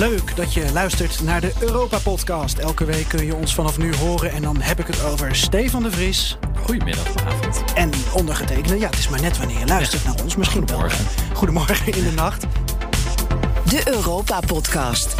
Leuk dat je luistert naar de Europa-podcast. Elke week kun je ons vanaf nu horen. En dan heb ik het over Stefan de Vries. Goedemiddag, avond. En ondergetekende. Ja, het is maar net wanneer je luistert naar ons. Misschien wel. Goedemorgen. eh, Goedemorgen in de nacht. De Europa-podcast.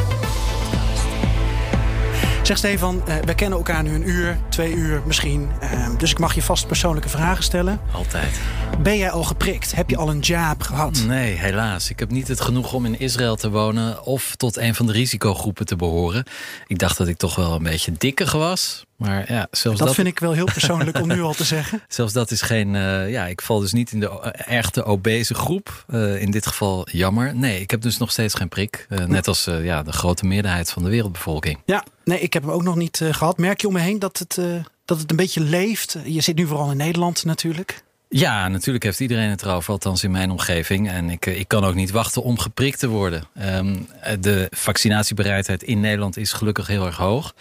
Zeg Stefan, eh, we kennen elkaar nu een uur, twee uur misschien. Eh, dus ik mag je vast persoonlijke vragen stellen. Altijd. Ben jij al geprikt? Heb je al een jab gehad? Nee, helaas. Ik heb niet het genoeg om in Israël te wonen of tot een van de risicogroepen te behoren. Ik dacht dat ik toch wel een beetje dikker was. Maar ja, zelfs Dat dat, vind ik wel heel persoonlijk om nu al te zeggen. zelfs dat is geen. eh, ja, ik val dus niet in de echte obese groep. Eh, in dit geval jammer. Nee, ik heb dus nog steeds geen prik. Eh, net als ja, de grote meerderheid van de wereldbevolking. Ja, nee, ik heb hem ook nog niet eh, gehad. Merk je om me heen dat het, dat het een beetje leeft? Je zit nu vooral in Nederland natuurlijk. Ja, natuurlijk heeft iedereen het erover, althans in mijn omgeving. En ik, ik kan ook niet wachten om geprikt te worden. Ehm, de vaccinatiebereidheid in Nederland is gelukkig heel erg hoog.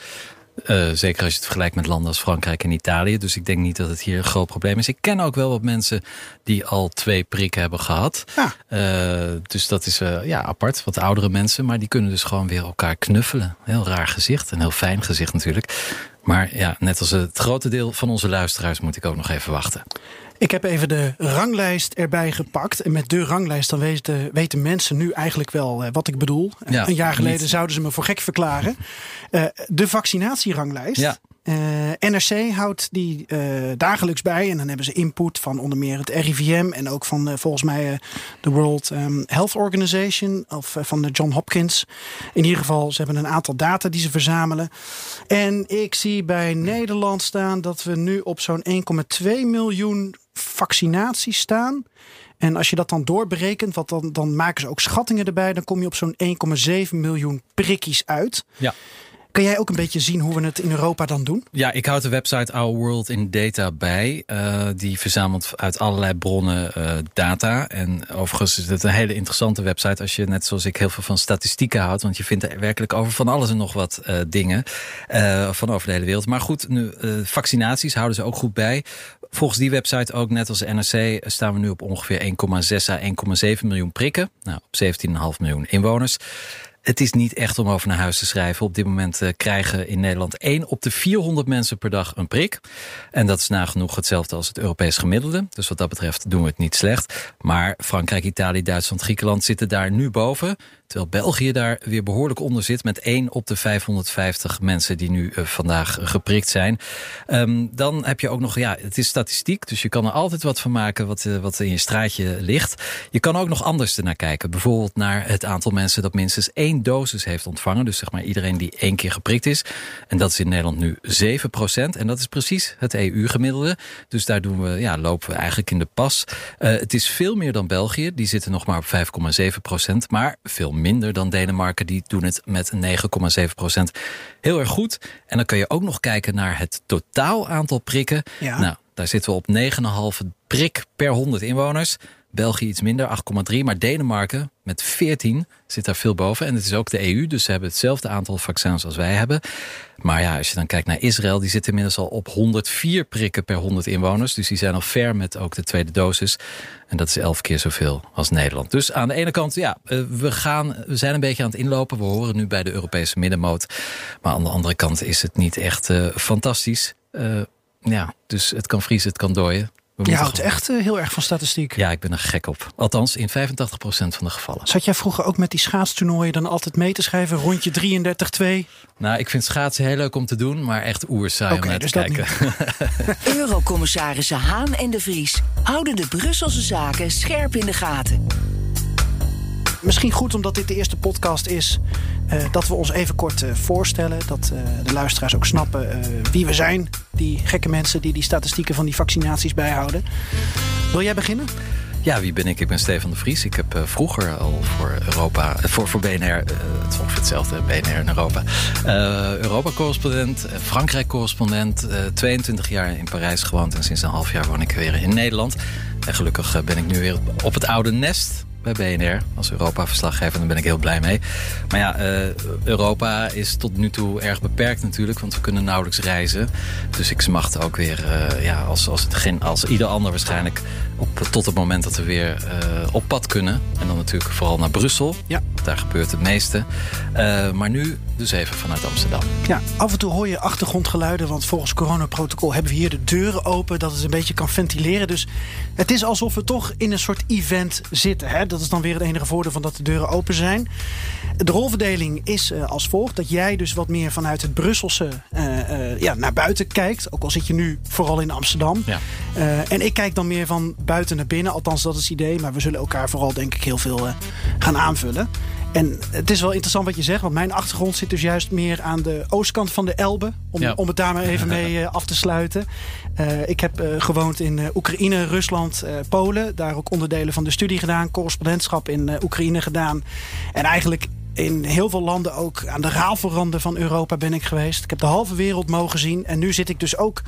Eh, zeker als je het vergelijkt met landen als Frankrijk en Italië. Dus ik denk niet dat het hier een groot probleem is. Ik ken ook wel wat mensen die al twee prikken hebben gehad. Ja. Eh, dus dat is eh, ja, apart, wat oudere mensen. Maar die kunnen dus gewoon weer elkaar knuffelen. Heel raar gezicht, een heel fijn gezicht natuurlijk. Maar ja, net als het grote deel van onze luisteraars moet ik ook nog even wachten. Ik heb even de ranglijst erbij gepakt. En met de ranglijst dan weten, weten mensen nu eigenlijk wel eh, wat ik bedoel. Ja, een jaar geleden niet- zouden ze me voor gek verklaren. Eh, de vaccinatieranglijst. Ja. Eh, NRC houdt die dagelijks bij. En dan hebben ze input van onder meer het RIVM. En ook van eh, volgens mij de World ehm, Health Organization. Of van de John Hopkins. In ieder geval, ze hebben een aantal data die ze verzamelen. En ik zie bij Nederland staan dat we nu op zo'n 1,2 miljoen vaccinaties staan. En als je dat dan doorberekent, want dan, dan maken ze ook schattingen erbij, dan kom je op zo'n 1,7 miljoen prikkies uit. Ja. Kan jij ook een beetje zien hoe we het in Europa dan doen? Ja, ik houd de website Our World in Data bij. Eh, die verzamelt uit allerlei bronnen eh, data. En overigens is het een hele interessante website... als je net zoals ik heel veel van statistieken houdt. Want je vindt er werkelijk over van alles en nog wat eh, dingen. van over de hele wereld. Maar goed, nu, vaccinaties houden ze ook goed bij. Volgens die website ook, net als NRC... staan we nu op ongeveer 1,6 à 1,7 miljoen prikken. Nou, op 17,5 miljoen inwoners. Het is niet echt om over naar huis te schrijven. Op dit moment eh, krijgen in Nederland 1 op de 400 mensen per dag een prik. En dat is nagenoeg hetzelfde als het Europees gemiddelde. Dus wat dat betreft doen we het niet slecht. Maar Frankrijk, Italië, Duitsland, Griekenland zitten daar nu boven. Terwijl België daar weer behoorlijk onder zit met 1 op de 550 mensen die nu eh, vandaag geprikt zijn. Ehm, dan heb je ook nog, ja, het is statistiek, dus je kan er altijd wat van maken wat, eh, wat in je straatje ligt. Je kan ook nog anders ernaar kijken. Bijvoorbeeld naar het aantal mensen dat minstens één dosis heeft ontvangen. Dus zeg maar iedereen die één keer geprikt is. En dat is in Nederland nu 7% En dat is precies het EU-gemiddelde. Dus daar doen we, ja, lopen we eigenlijk in de pas. Eh, het is veel meer dan België. Die zitten nog maar op 5,7% Maar veel minder dan Denemarken. Die doen het met 9,7% Heel erg goed. En dan kun je ook nog kijken naar het totaal aantal prikken. Ja. Nou, daar zitten we op 9,5 prik per 100 inwoners. België iets minder, 8,3. Maar Denemarken met 14 zit daar veel boven. En het is ook de EU, dus ze hebben hetzelfde aantal vaccins als wij hebben. Maar ja, als je dan kijkt naar Israël, die zit inmiddels al op 104 prikken per 100 inwoners. Dus die zijn al ver met ook de tweede dosis. En dat is elf keer zoveel als Nederland. Dus aan de ene kant, ja, eh, we, gaan, we zijn een beetje aan het inlopen. We horen nu bij de Europese middenmoot. Maar aan de andere kant is het niet echt eh, fantastisch. Eh, ja, dus het kan vriezen, het kan dooien. We Je houdt gewoon- echt eh, heel erg van statistiek. Ja, ik ben er gek op. Althans, in 85% van de gevallen. Zat jij vroeger ook met die schaatstoernooien dan altijd mee te schrijven? Rondje 33-2? Nou, ik vind schaatsen heel leuk om te doen, maar echt oerzaai om naar dus te kijken. Eurocommissarissen Haan en de Vries houden de Brusselse zaken scherp in de gaten. Misschien goed omdat dit de eerste podcast is, eh, dat we ons even kort eh, voorstellen. Dat eh, de luisteraars ook snappen wie we zijn. Die gekke mensen die die statistieken van die vaccinaties bijhouden. Wil jij beginnen? Ja, wie ben ik? Ik ben Stefan de Vries. Ik heb vroeger al voor Europa, voor, voor BNR, het is ongeveer hetzelfde, BNR in Europa, eh, Europa-correspondent, Frankrijk-correspondent, eh, 22 jaar in Parijs gewoond en sinds een half jaar woon ik weer in Nederland. En gelukkig ben ik nu weer op het oude nest BNR als Europa-verslaggever. Ben ik heel blij mee. Maar ja, uh, Europa is tot nu toe erg beperkt natuurlijk, want we kunnen nauwelijks reizen. Dus ik smacht ook weer, uh, ja, als, als, het als ieder ander waarschijnlijk, op, tot het moment dat we weer uh, op pad kunnen. En dan natuurlijk vooral naar Brussel. Ja. Daar gebeurt het meeste. maar nu dus even vanuit Amsterdam. Ja, af en toe hoor je achtergrondgeluiden, want volgens coronaprotocol hebben we hier de deuren open, dat het een beetje kan ventileren. Dus het is alsof we toch in een soort event zitten. Hè? Dat is dan weer het enige voordeel van dat de deuren open zijn. De rolverdeling is uh, als volgt: dat jij dus wat meer vanuit het Brusselse uh, uh, ja, naar buiten kijkt. Ook al zit je nu vooral in Amsterdam. Ja. en ik kijk dan meer van buiten naar binnen. Althans, dat is het idee. Maar we zullen elkaar vooral, denk ik, heel veel gaan aanvullen. En het is wel interessant wat je zegt, want mijn achtergrond zit dus juist meer aan de oostkant van de Elbe. Om, Ja. om het daar maar even mee af te sluiten. Uh, ik heb uh, gewoond in Oekraïne, Rusland, Polen. Daar ook onderdelen van de studie gedaan. Correspondentschap in Oekraïne gedaan. En eigenlijk in heel veel landen ook aan de rafelranden van Europa ben ik geweest. Ik heb de halve wereld mogen zien. En nu zit ik dus ook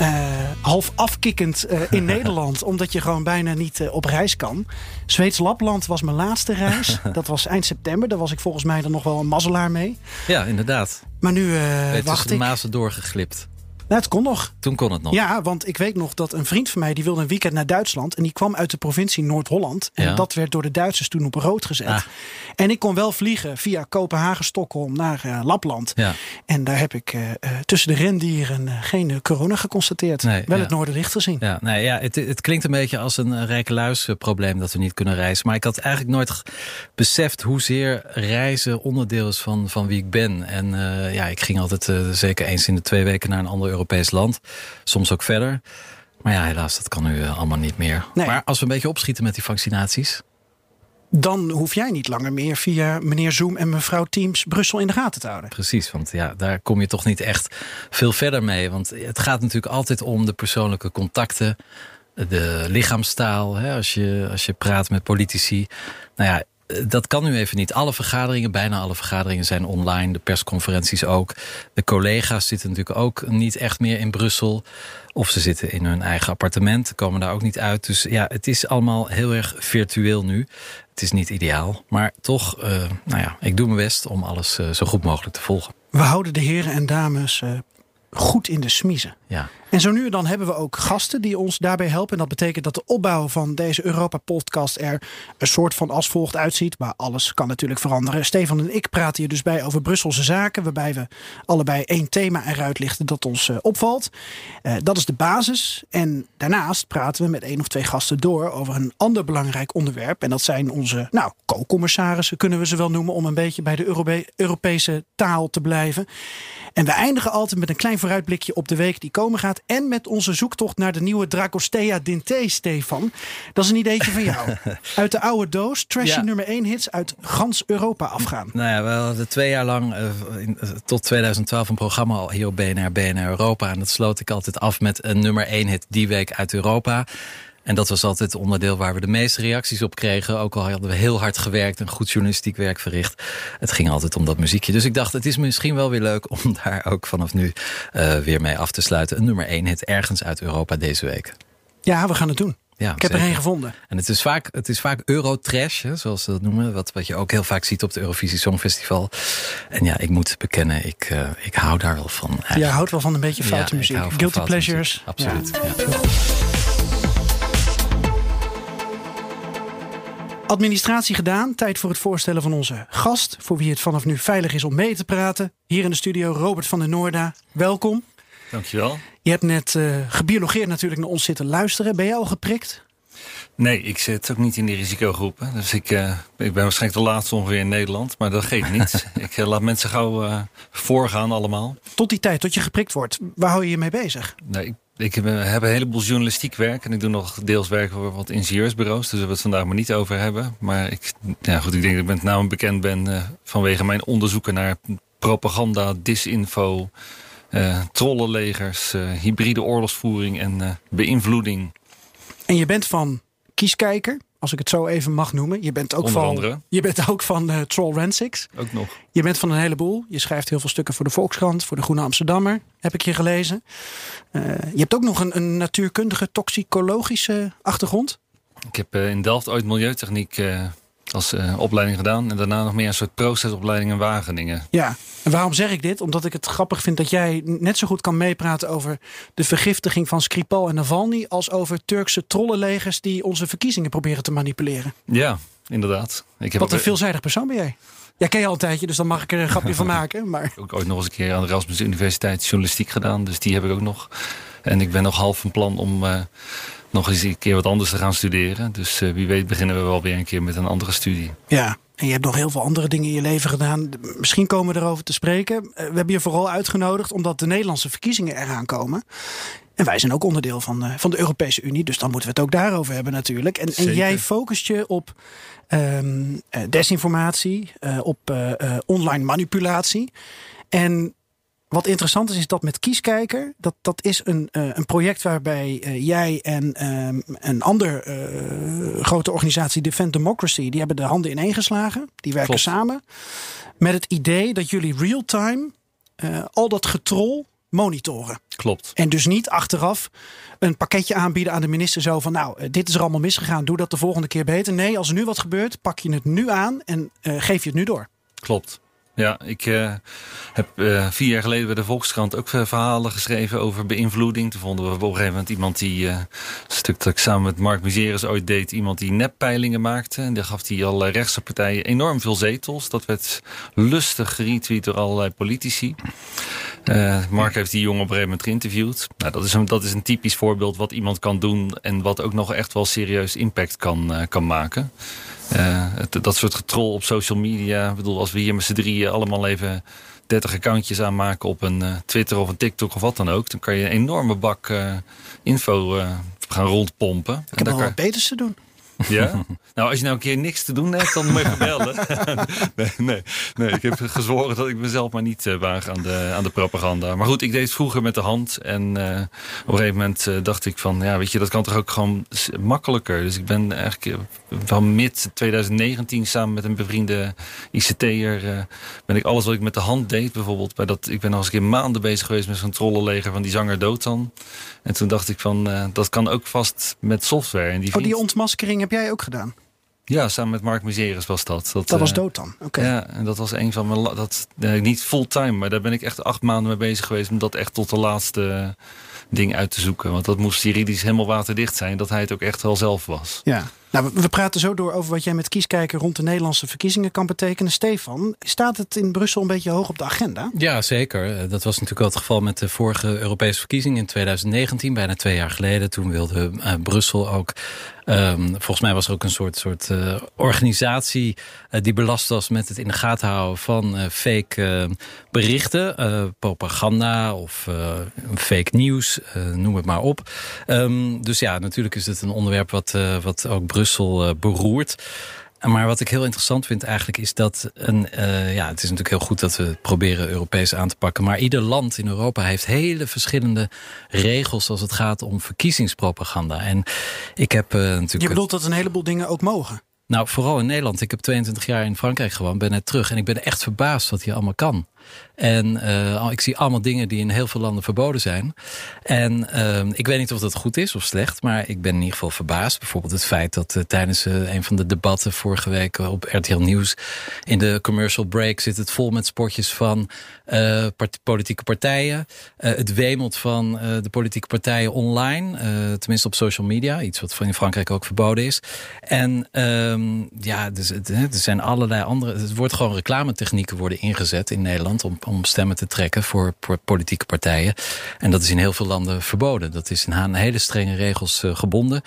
uh, half afkikkend uh, in Nederland. Omdat je gewoon bijna niet uh, op reis kan. Zweeds Lapland was mijn laatste reis. Dat was eind september. Daar was ik volgens mij dan nog wel een mazzelaar mee. Ja, inderdaad. Maar nu ben wacht ik. de mazen doorgeglipt. Nou, het kon nog. Toen kon het nog. Ja, want ik weet nog dat een vriend van mij die wilde een weekend naar Duitsland. En die kwam uit de provincie Noord-Holland. En Ja. dat werd door de Duitsers toen op rood gezet. Ah. En ik kon wel vliegen via Kopenhagen, Stockholm naar uh, Lapland. Ja. En daar heb ik uh, uh, tussen de rendieren geen corona geconstateerd. Nee, wel ja. het Noorderlicht gezien. Ja, nee, ja het, het klinkt een beetje als een rijke luisprobleem dat we niet kunnen reizen. Maar ik had eigenlijk nooit beseft hoezeer reizen onderdeel is van, van wie ik ben. En uh, ja, ik ging altijd zeker eens in de twee weken naar een ander Europees land. Soms ook verder. Maar ja, helaas, dat kan nu uh, allemaal niet meer. Nee. Maar als we een beetje opschieten met die vaccinaties. Dan hoef jij niet langer meer via meneer Zoom en mevrouw Teams Brussel in de gaten te houden. Precies, want ja, daar kom je toch niet echt veel verder mee. Want het gaat natuurlijk altijd om de persoonlijke contacten, de lichaamstaal. Hè, als, je, als je praat met politici. Nou ja, dat kan nu even niet. Alle vergaderingen, bijna alle vergaderingen zijn online. De persconferenties ook. De collega's zitten natuurlijk ook niet echt meer in Brussel. Of ze zitten in hun eigen appartement, komen daar ook niet uit. Dus ja, het is allemaal heel erg virtueel nu. Het is niet ideaal. Maar toch, uh, nou ja, ik doe mijn best om alles uh, zo goed mogelijk te volgen. We houden de heren en dames uh, goed in de smiezen. Ja. En zo nu en dan hebben we ook gasten die ons daarbij helpen. En dat betekent dat de opbouw van deze Europa-podcast er een soort van als volgt uitziet. Maar alles kan natuurlijk veranderen. Stefan en ik praten hier dus bij over Brusselse zaken. Waarbij we allebei één thema eruit lichten dat ons uh, opvalt. Uh, dat is de basis. En daarnaast praten we met één of twee gasten door over een ander belangrijk onderwerp. En dat zijn onze, nou, co-commissarissen kunnen we ze wel noemen. Om een beetje bij de Europe Europese taal te blijven. En we eindigen altijd met een klein vooruitblikje op de week die komen gaat. En met onze zoektocht naar de nieuwe Dragostea Dinte, Stefan. Dat is een ideetje van jou. Uit de oude doos, trashy Ja. nummer 1 hits uit gans Europa afgaan. Nou ja, we hadden twee jaar lang, uh, in, uh, tot 2012, een programma al hier op BNR, BNR Europa. En dat sloot ik altijd af met een nummer 1 hit die week uit Europa. En dat was altijd het onderdeel waar we de meeste reacties op kregen. Ook al hadden we heel hard gewerkt en goed journalistiek werk verricht. Het ging altijd om dat muziekje. Dus ik dacht, het is misschien wel weer leuk om daar ook vanaf nu uh, weer mee af te sluiten. Een nummer 1 hit ergens uit Europa deze week. Ja, we gaan het doen. Ja, ik heb zeker. er één gevonden. En het is vaak, het is vaak Eurotrash, hè, zoals ze dat noemen. Wat, wat je ook heel vaak ziet op het Eurovisie Songfestival. En ja, ik moet bekennen, ik, uh, ik hou daar wel van. Eigenlijk. Je houdt wel van een beetje foute ja, muziek. Guilty Guilty pleasures. Muziek. Absoluut. Ja. Administratie gedaan. Tijd voor het voorstellen van onze gast. Voor wie het vanaf nu veilig is om mee te praten. Hier in de studio Robert van der Noorda. Welkom. Dankjewel. Je hebt net uh, gebiologeerd natuurlijk naar ons zitten luisteren. Ben jij al geprikt? Nee, ik zit ook niet in die risicogroepen. Dus ik, uh, ik ben waarschijnlijk de laatste ongeveer in Nederland. Maar dat geeft niet. ik uh, laat mensen gauw uh, voorgaan allemaal. Tot die tijd, tot je geprikt wordt. Waar hou je je mee bezig? Nee, ik, ik heb, heb, een heleboel journalistiek werk. En ik doe nog deels werk voor wat ingenieursbureaus. Dus we het vandaag maar niet over hebben. Maar ik, ja, goed, ik denk dat ik met name bekend ben uh, vanwege mijn onderzoeken naar propaganda, disinfo... Uh, trollenlegers, hybride oorlogsvoering en beïnvloeding. En je bent van kieskijker, als ik het zo even mag noemen. Je bent ook Onder van, andere. Je bent ook van uh, Troll Rensics. Ook nog. Je bent van een heleboel. Je schrijft heel veel stukken voor de Volkskrant, voor de Groene Amsterdammer, heb ik je gelezen. Uh, je hebt ook nog een, een natuurkundige, toxicologische achtergrond. Ik heb in Delft ooit milieutechniek als opleiding gedaan. En daarna nog meer een soort procesopleiding in Wageningen. Ja, en waarom zeg ik dit? Omdat ik het grappig vind dat jij net zo goed kan meepraten over de vergiftiging van Skripal en Navalny. als over Turkse trollenlegers die onze verkiezingen proberen te manipuleren. Ja, inderdaad. Ik heb Wat een veelzijdig persoon ben jij. Ja, ken je al een tijdje, dus dan mag ik er een grapje van maken. Maar... Ik heb ook ooit nog eens een keer aan de Erasmus Universiteit journalistiek gedaan. Dus die heb ik ook nog. En ik ben nog half van plan om uh, nog eens een keer wat anders te gaan studeren. Dus uh, wie weet beginnen we wel weer een keer met een andere studie. Ja, en je hebt nog heel veel andere dingen in je leven gedaan. Misschien komen we erover te spreken. Eh, we hebben je vooral uitgenodigd omdat de Nederlandse verkiezingen eraan komen. En wij zijn ook onderdeel van, uh, van de Europese Unie. Dus dan moeten we het ook daarover hebben natuurlijk. En, en jij focust je op um, desinformatie, uh, op online manipulatie. En wat interessant is, is dat met Kieskijker, dat, dat is een, uh, een project waarbij uh, jij en um, een andere uh, grote organisatie, Defend Democracy, die hebben de handen ineengeslagen. Die werken Klopt. samen. Met het idee dat jullie real-time al dat getrol monitoren. Klopt. En dus niet achteraf een pakketje aanbieden aan de minister zo van nou, dit is er allemaal misgegaan, doe dat de volgende keer beter. Nee, als er nu wat gebeurt, pak je het nu aan en geef je het nu door. Klopt. Ja, ik uh, heb uh, vier jaar geleden bij de Volkskrant ook uh, verhalen geschreven over beïnvloeding. Toen vonden we op een gegeven moment iemand die, een stuk dat ik samen met Mark Miseres ooit deed, iemand die neppeilingen maakte. En daar gaf hij al rechtse partijen enorm veel zetels. Dat werd lustig geretweet door allerlei politici. Mark heeft die jongen op een gegeven moment geïnterviewd. Nou, dat, is een, dat is een typisch voorbeeld wat iemand kan doen en wat ook nog echt wel serieus impact kan, kan maken. Uh, dat soort getrol op social media. Ik bedoel, als we hier met z'n drieën allemaal even 30 accountjes aanmaken op een uh, Twitter of een TikTok of wat dan ook. Dan kan je een enorme bak uh, info gaan rondpompen. Ik heb nog wat beters te doen. Ja? Nou, als je nou een keer niks te doen hebt, dan moet je bellen. nee, nee, nee, ik heb gezworen dat ik mezelf maar niet uh, waag aan de, aan de propaganda. Maar goed, ik deed het vroeger met de hand. En uh, op een gegeven moment uh, dacht ik van, ja, weet je, dat kan toch ook gewoon makkelijker. Dus ik ben eigenlijk van mid 2019 samen met een bevriende ICT'er... ben ik alles wat ik met de hand deed, bijvoorbeeld... Bij dat, ik ben al eens een keer maanden bezig geweest met zo'n trollenleger van die zanger Dotan. En toen dacht ik van, dat kan ook vast met software. En die oh, die ontmaskering heb jij ook gedaan? Ja, samen met Mark Miseres was dat. Dat, dat was eh, dood dan? Oké. Ja, en dat was een van mijn... Dat, niet fulltime, maar daar ben ik echt acht maanden mee bezig geweest... om dat echt tot de laatste ding uit te zoeken. Want dat moest juridisch helemaal waterdicht zijn. Dat hij het ook echt wel zelf was. Ja. Nou, we praten zo door over wat jij met kieskijker rond de Nederlandse verkiezingen kan betekenen. Stefan, staat het in Brussel een beetje hoog op de agenda? Ja, zeker. Eh, dat was natuurlijk wel het geval met de vorige Europese verkiezingen in 2019, bijna twee jaar geleden. Toen wilde uh, Brussel ook Um, volgens mij was er ook een soort, soort uh, organisatie die belast was met het in de gaten houden van fake berichten, propaganda of fake nieuws, noem het maar op. Um, dus ja, natuurlijk is het een onderwerp wat, wat ook Brussel beroert. Maar wat ik heel interessant vind eigenlijk is dat... Een, uh, ja, het is natuurlijk heel goed dat we proberen Europees aan te pakken... maar ieder land in Europa heeft hele verschillende regels... als het gaat om verkiezingspropaganda. En ik heb uh, natuurlijk... Je bedoelt dat een heleboel dingen ook mogen? Nou, vooral in Nederland. Ik heb 22 jaar in Frankrijk gewoond, ben net terug. En ik ben echt verbaasd wat hier allemaal kan. En uh, ik zie allemaal dingen die in heel veel landen verboden zijn. En uh, ik weet niet of dat goed is of slecht, maar ik ben in ieder geval verbaasd. Bijvoorbeeld het feit dat uh, tijdens uh, een van de debatten vorige week op RTL Nieuws in de commercial break zit het vol met spotjes van politieke partijen. het wemelt van de politieke partijen online, tenminste op social media, iets wat in Frankrijk ook verboden is. En um, ja, dus, er zijn allerlei andere. Het wordt gewoon reclametechnieken worden ingezet in Nederland om, om stemmen te trekken voor, politieke partijen. En dat is in heel veel landen verboden. Dat is in aan hele strenge regels uh, gebonden.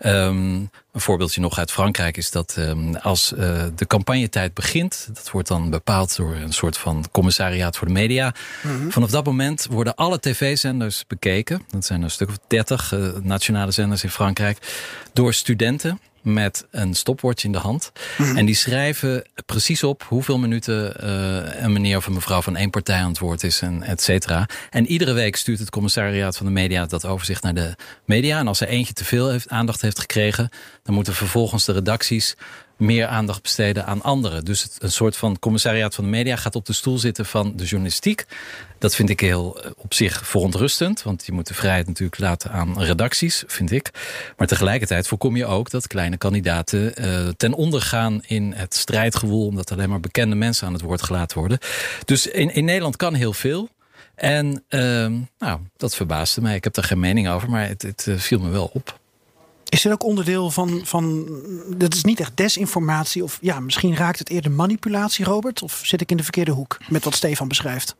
Um, een voorbeeldje nog uit Frankrijk is dat um, als uh, de campagnetijd begint... dat wordt dan bepaald door een soort van commissariaat voor de media. Mm -hmm. Vanaf dat moment worden alle tv-zenders bekeken. Dat zijn een stuk of dertig uh, nationale zenders in Frankrijk. Door studenten met een stopwatch in de hand. Mhm. En die schrijven precies op hoeveel minuten uh, een meneer of een mevrouw van één partij aan het woord is en et cetera. En iedere week stuurt het commissariaat van de media dat overzicht naar de media. En als er eentje te veel heeft, aandacht heeft gekregen, dan moeten vervolgens de redacties meer aandacht besteden aan anderen. Dus het, een soort van commissariaat van de media gaat op de stoel zitten van de journalistiek. Dat vind ik heel eh, op zich verontrustend. Want je moet de vrijheid natuurlijk laten aan redacties, vind ik. Maar tegelijkertijd voorkom je ook dat kleine kandidaten uh, ten onder gaan in het strijdgewoel. Omdat alleen maar bekende mensen aan het woord gelaten worden. Dus in, in Nederland kan heel veel. En uh, nou, dat verbaasde mij. Ik heb daar geen mening over, maar het, het uh, viel me wel op. Is dit ook onderdeel van, van. Dat is niet echt desinformatie. Of ja, misschien raakt het eerder manipulatie, Robert? Of zit ik in de verkeerde hoek met wat Stefan beschrijft?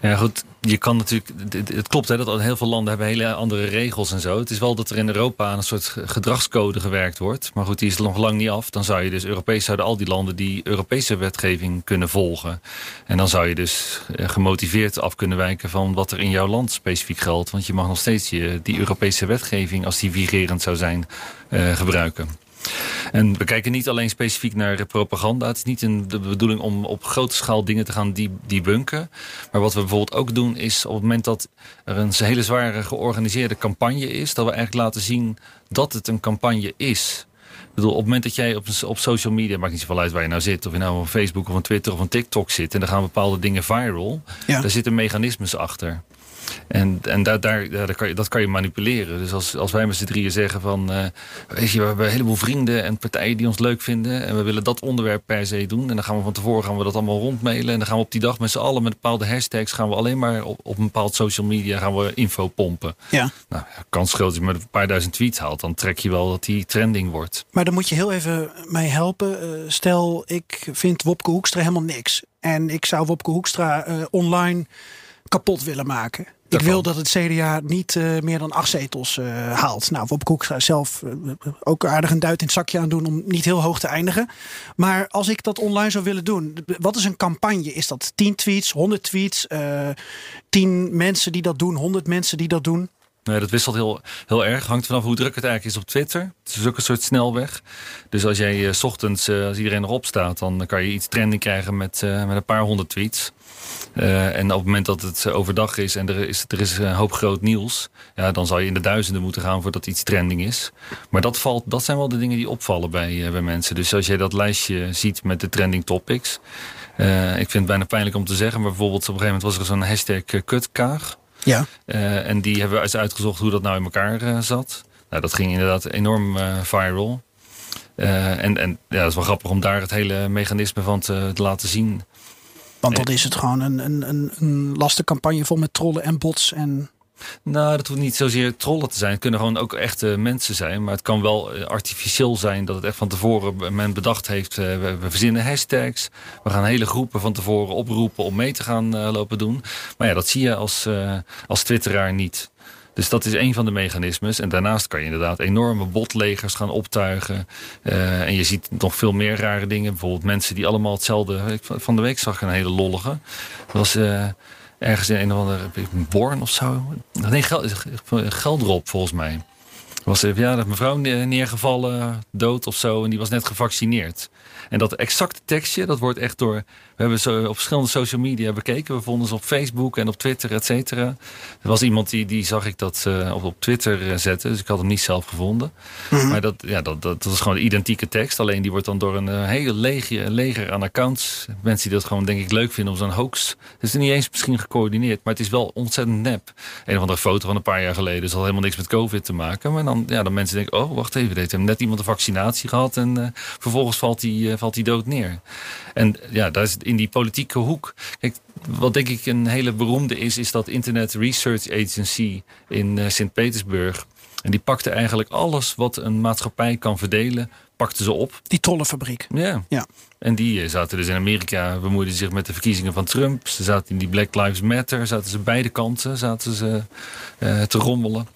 Ja, goed. Je kan natuurlijk. Het klopt hè, dat heel veel landen hebben hele andere regels en zo. Het is wel dat er in Europa aan een soort gedragscode gewerkt wordt. Maar goed, die is nog lang niet af. Dan zou je dus Europees zouden al die landen die Europese wetgeving kunnen volgen. En dan zou je dus eh, gemotiveerd af kunnen wijken van wat er in jouw land specifiek geldt. Want je mag nog steeds je, die Europese wetgeving, als die vigerend zou zijn, uh, gebruiken. En we kijken niet alleen specifiek naar propaganda. Het is niet een, de bedoeling om op grote schaal dingen te gaan debunken. Maar wat we bijvoorbeeld ook doen is op het moment dat er een hele zware georganiseerde campagne is... dat we eigenlijk laten zien dat het een campagne is. Ik bedoel, op het moment dat jij op, op social media, maakt niet zoveel uit waar je nou zit, of je nou op Facebook of op Twitter of op TikTok zit, en dan gaan bepaalde dingen viral, ja. daar zitten mechanismes achter. En, en daar, daar, daar kan je, dat kan je manipuleren. Dus als, als wij met z'n drieën zeggen van... Uh, weet je, we hebben een heleboel vrienden en partijen die ons leuk vinden... en we willen dat onderwerp per se doen... en dan gaan we van tevoren gaan we dat allemaal rondmailen... en dan gaan we op die dag met z'n allen met bepaalde hashtags... gaan we alleen maar op, op een bepaald social media gaan we info pompen. Ja. Nou, kans groot dat je met een paar duizend tweets haalt... dan trek je wel dat die trending wordt. Maar dan moet je heel even mij helpen. Uh, stel, ik vind Wopke Hoekstra helemaal niks... en ik zou Wopke Hoekstra uh, online kapot willen maken... Ik wil dat het CDA niet uh, meer dan acht zetels uh, haalt. Nou, Wop Koek zelf uh, ook aardig een duit in het zakje aan doen om niet heel hoog te eindigen. Maar als ik dat online zou willen doen, wat is een campagne? Is dat 10 tweets, 100 tweets, 10 mensen die dat doen, 100 mensen die dat doen? Nee, dat wisselt heel, heel erg. Hangt vanaf hoe druk het eigenlijk is op Twitter. Het is ook een soort snelweg. Dus als jij s ochtends, als iedereen erop staat, dan kan je iets trending krijgen met, met een paar honderd tweets. Uh, en op het moment dat het overdag is en er is, er is een hoop groot nieuws, ja, dan zal je in de duizenden moeten gaan voordat iets trending is. Maar dat, valt, dat zijn wel de dingen die opvallen bij, bij mensen. Dus als jij dat lijstje ziet met de trending topics. ik vind het bijna pijnlijk om te zeggen, maar bijvoorbeeld op een gegeven moment was er zo'n hashtag kutkaag. Ja. En die hebben we eens uitgezocht hoe dat nou in elkaar zat. Nou, dat ging inderdaad enorm viral. en, en ja, dat is wel grappig om daar het hele mechanisme van te, te laten zien. Want dan is het gewoon een, een, een lastencampagne vol met trollen en bots en nou, dat hoeft niet zozeer trollen te zijn. Het kunnen gewoon ook echte mensen zijn. Maar het kan wel eh, artificieel zijn dat het echt van tevoren men bedacht heeft. Uh, we, we, verzinnen hashtags. We gaan hele groepen van tevoren oproepen om mee te gaan uh, lopen doen. Maar ja, dat zie je als, uh, als twitteraar niet. Dus dat is een van de mechanismes. En daarnaast kan je inderdaad enorme botlegers gaan optuigen. Uh, en je ziet nog veel meer rare dingen. Bijvoorbeeld mensen die allemaal hetzelfde... Van de week zag een hele lollige. Dat was... Uh, ergens in een of andere Born of zo. Nee, geld, Geldrop volgens mij. Was er ja, dat mevrouw neergevallen, dood of zo. En die was net gevaccineerd. En dat exacte tekstje, dat wordt echt door... We hebben ze op verschillende social media bekeken. We vonden ze op Facebook en op Twitter, et cetera. Er was iemand die, die zag ik dat uh, op, op Twitter uh, zetten. Dus ik had hem niet zelf gevonden. Mm -hmm. Maar dat, ja, dat, dat, dat is gewoon de identieke tekst. Alleen die wordt dan door een uh, hele leger, leger aan accounts... mensen die dat gewoon denk ik leuk vinden om zo'n hoax... Het is niet eens misschien gecoördineerd, maar het is wel ontzettend nep. Een of andere foto van een paar jaar geleden. Dus had helemaal niks met COVID te maken. Maar dan, ja, dan mensen denken, oh, wacht even. Heeft net iemand een vaccinatie gehad... en vervolgens valt hij valt hij dood neer. En ja, daar is in die politieke hoek. Kijk, wat denk ik een hele beroemde is, is dat Internet Research Agency in uh, Sint-Petersburg. En die pakte eigenlijk alles wat een maatschappij kan verdelen, pakte ze op. Die trollenfabriek. Ja. ja. En die zaten dus in Amerika, bemoeiden zich met de verkiezingen van Trump. Ze zaten in die Black Lives Matter, zaten ze beide kanten zaten ze, uh, te rommelen.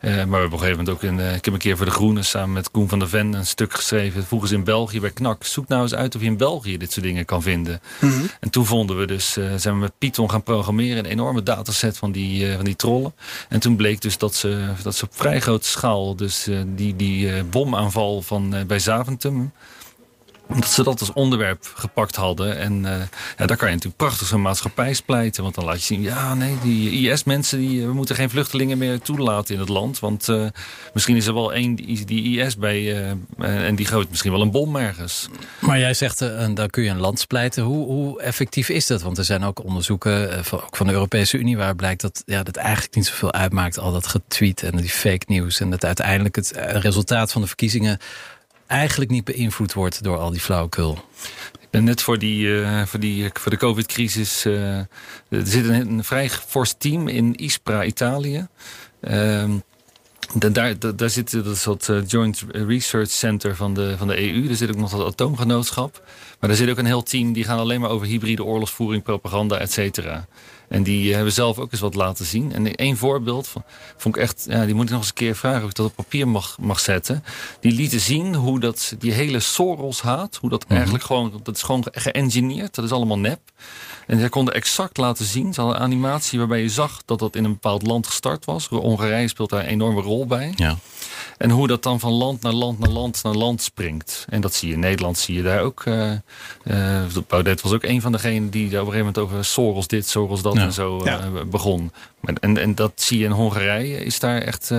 Uh, maar we hebben op een gegeven moment ook, een, uh, ik heb een keer voor De Groenen samen met Koen van der Ven een stuk geschreven. Vroeger in België bij KNAK. Zoek nou eens uit of je in België dit soort dingen kan vinden. Mm -hmm. En toen vonden we dus, zijn we met Python gaan programmeren. Een enorme dataset van die, van die trollen. En toen bleek dus dat ze, dat ze op vrij grote schaal, dus die, die bomaanval van, bij Zaventem dat ze dat als onderwerp gepakt hadden. En uh, ja, daar kan je natuurlijk prachtig zo'n maatschappij splijten. Want dan laat je zien, ja nee, die IS-mensen, die, we moeten geen vluchtelingen meer toelaten in het land. Want uh, misschien is er wel één die, IS bij uh, en die gooit misschien wel een bom ergens. Maar jij zegt, dan kun je een land splijten. Hoe, hoe effectief is dat? Want er zijn ook onderzoeken, van, ook van de Europese Unie, waar blijkt dat ja, dat eigenlijk niet zoveel uitmaakt. Al dat getweet en die fake news. En dat uiteindelijk het resultaat van de verkiezingen eigenlijk niet beïnvloed wordt door al die flauwekul. Ik ben net voor, die, uh, voor, die, voor de covid-crisis... Uh, er zit een, een, vrij fors team in Ispra, Italië. Uh, daar, daar, daar zit dat soort uh, Joint Research Center van de, van de EU. Er zit ook nog dat atoomgenootschap. Maar er zit ook een heel team die gaan alleen maar over hybride oorlogsvoering, propaganda, et cetera. En die hebben zelf ook eens wat laten zien. En één voorbeeld vond ik echt, ja, die moet ik nog eens een keer vragen of ik dat op papier mag, mag zetten. Die lieten zien hoe dat, die hele Soros haat, hoe dat mhm. eigenlijk gewoon, dat is gewoon geëngineerd. Dat is allemaal nep. En zij konden exact laten zien, ze hadden een animatie waarbij je zag dat dat in een bepaald land gestart was. Hongarije speelt daar een enorme rol bij. Ja. En hoe dat dan van land naar land naar land naar land springt. En dat zie je in Nederland, zie je daar ook. Uh, uh, Baudet was ook een van degenen die daar op een gegeven moment over Soros dit, Soros dat en zo uh, begon. En, en dat zie je in Hongarije, is daar echt